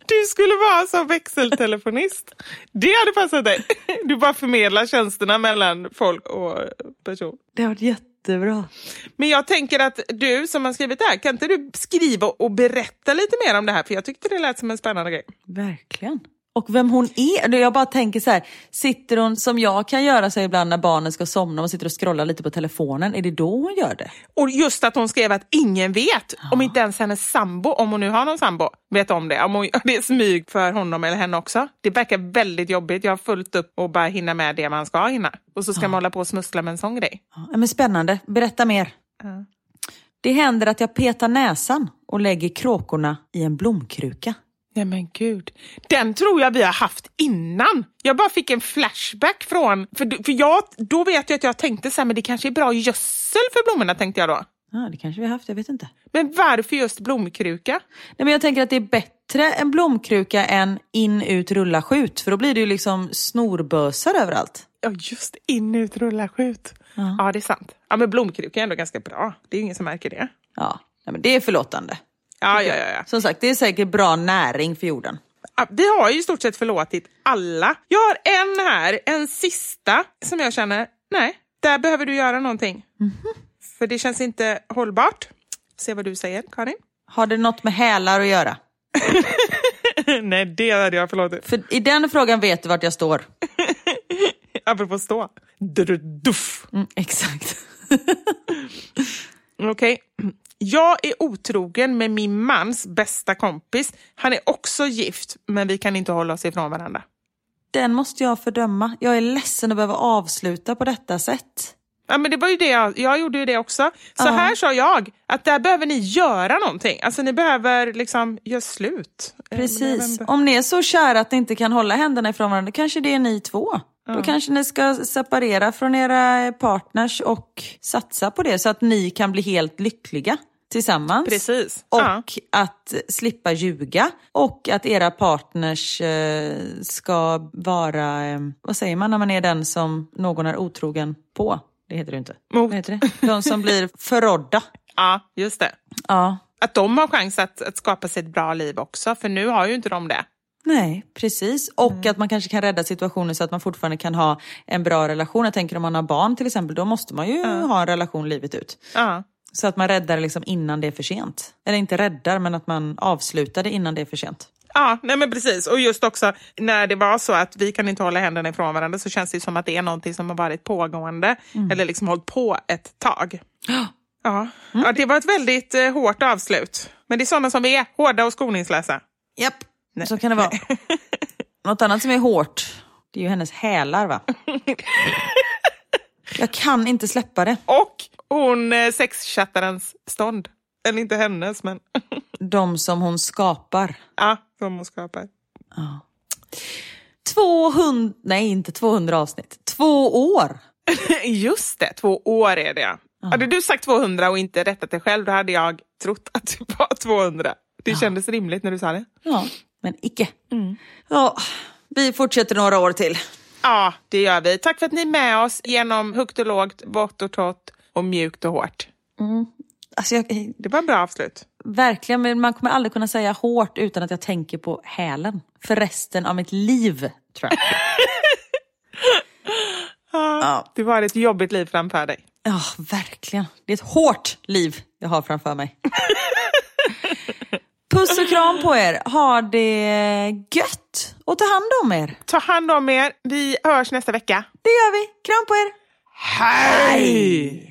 Du skulle vara som växeltelefonist. Det hade passat dig. Du bara förmedlar tjänsterna mellan folk och person. Det har varit jättebra. Men jag tänker att du som har skrivit det här, kan inte du skriva och berätta lite mer om det här? För jag tyckte det lät som en spännande grej. Verkligen. Och vem hon är. Jag bara tänker så här, sitter hon som jag kan göra så ibland när barnen ska somna och sitter och scrollar lite på telefonen, är det då hon gör det? Och just att hon skrev att ingen vet, om inte ens hennes sambo, om hon nu har någon sambo, vet om det. Om hon, det är smyg för honom eller henne också. Det verkar väldigt jobbigt. Jag har fullt upp och bara hinna med det man ska hinna. Och så ska man hålla på och smussla med en sån grej. Ja, men spännande, berätta mer. Det händer att jag petar näsan och lägger kråkorna i en blomkruka. Nej men gud. Den tror jag vi har haft innan. Jag bara fick en flashback från... För, för jag, då vet jag att jag tänkte så här, men det kanske är bra gödsel för blommorna tänkte jag då. Ja, det kanske vi har haft, jag vet inte. Men varför just blomkruka? Nej, men jag tänker att det är bättre en blomkruka än in, ut, rulla, skjut. För då blir det ju liksom snorbösar överallt. Ja, just in, ut, rulla, skjut. Ja. Ja, det är sant. Ja, men blomkruka är ändå ganska bra. Det är ingen som märker det. Ja, nej, men det är förlåtande. Ja, ja, ja. ja. Som sagt, det är säkert bra näring för jorden. Ja, Vi har ju i stort sett förlåtit alla. Jag har en här, en sista, som jag känner, nej, där behöver du göra någonting. För det känns inte hållbart. Se vad du säger, Karin. Har det något med hälar att göra? nej, det hade jag förlåtit. För i den frågan vet du vart jag står. Apropå stå. Duff. Mm, exakt. Okej. Jag är otrogen med min mans bästa kompis. Han är också gift, men vi kan inte hålla oss ifrån varandra. Den måste jag fördöma. Jag är ledsen att behöva avsluta på detta sätt. Ja, men det var ju det jag, jag gjorde ju det också. Så Ja. här sa jag, att där behöver ni göra någonting. Alltså ni behöver liksom göra slut. Eh, Precis. Om ni är så kära att ni inte kan hålla händerna ifrån varandra, kanske det är ni två. Då kanske ni ska separera från era partners och satsa på det så att ni kan bli helt lyckliga tillsammans. Precis. Och Ja. att slippa ljuga och att era partners eh, ska vara, eh, vad säger man när man är den som någon är otrogen på? Det heter det inte. Mot. Vad heter det? De som blir förrådda. ja, just det. Ja, Att de har chans att, att skapa sig ett bra liv också, för nu har ju inte de det. Nej, precis. Och att man kanske kan rädda situationen så att man fortfarande kan ha en bra relation. Jag tänker om man har barn till exempel, då måste man ju ha en relation livet ut. Ja. Så att man räddar liksom innan det är för sent. Eller inte räddar, men att man avslutar det innan det är för sent. Ja, nej men precis. Och just också när det var så att vi kan inte hålla händerna ifrån varandra så känns det som att det är någonting som har varit pågående eller liksom hållit på ett tag. Ja, ja det var ett väldigt eh, hårt avslut. Men det är sådana som vi är, hårda och skoningslösa. Japp, så kan det vara. Något annat som är hårt, det är ju hennes hälar va? Jag kan inte släppa det. Och hon eh, sexchattarens stånd. Eller inte hennes, men De som hon skapar. ja, som hon skapar. 200, nej inte 200 avsnitt, två år. Just det, två år är det. Hade du sagt 200 och inte rättat dig själv, då hade jag trott att det var 200. Det kändes rimligt när du sa det. Ja, men icke. Ja, vi fortsätter några år till. Ja, det gör vi. Tack för att ni är med oss genom högt och lågt, vått och torrt och mjukt och hårt. Alltså jag, Det var en bra avslut. verkligen, men man kommer aldrig kunna säga hårt utan att jag tänker på hälen. För resten av mitt liv, tror jag. Ja. Du har ett jobbigt liv framför dig. Ja, verkligen. Det är ett hårt liv jag har framför mig. Puss och kram på er. Ha det gött och ta hand om er. Ta hand om er. Vi hörs nästa vecka. Det gör vi. Kram på er. Hej!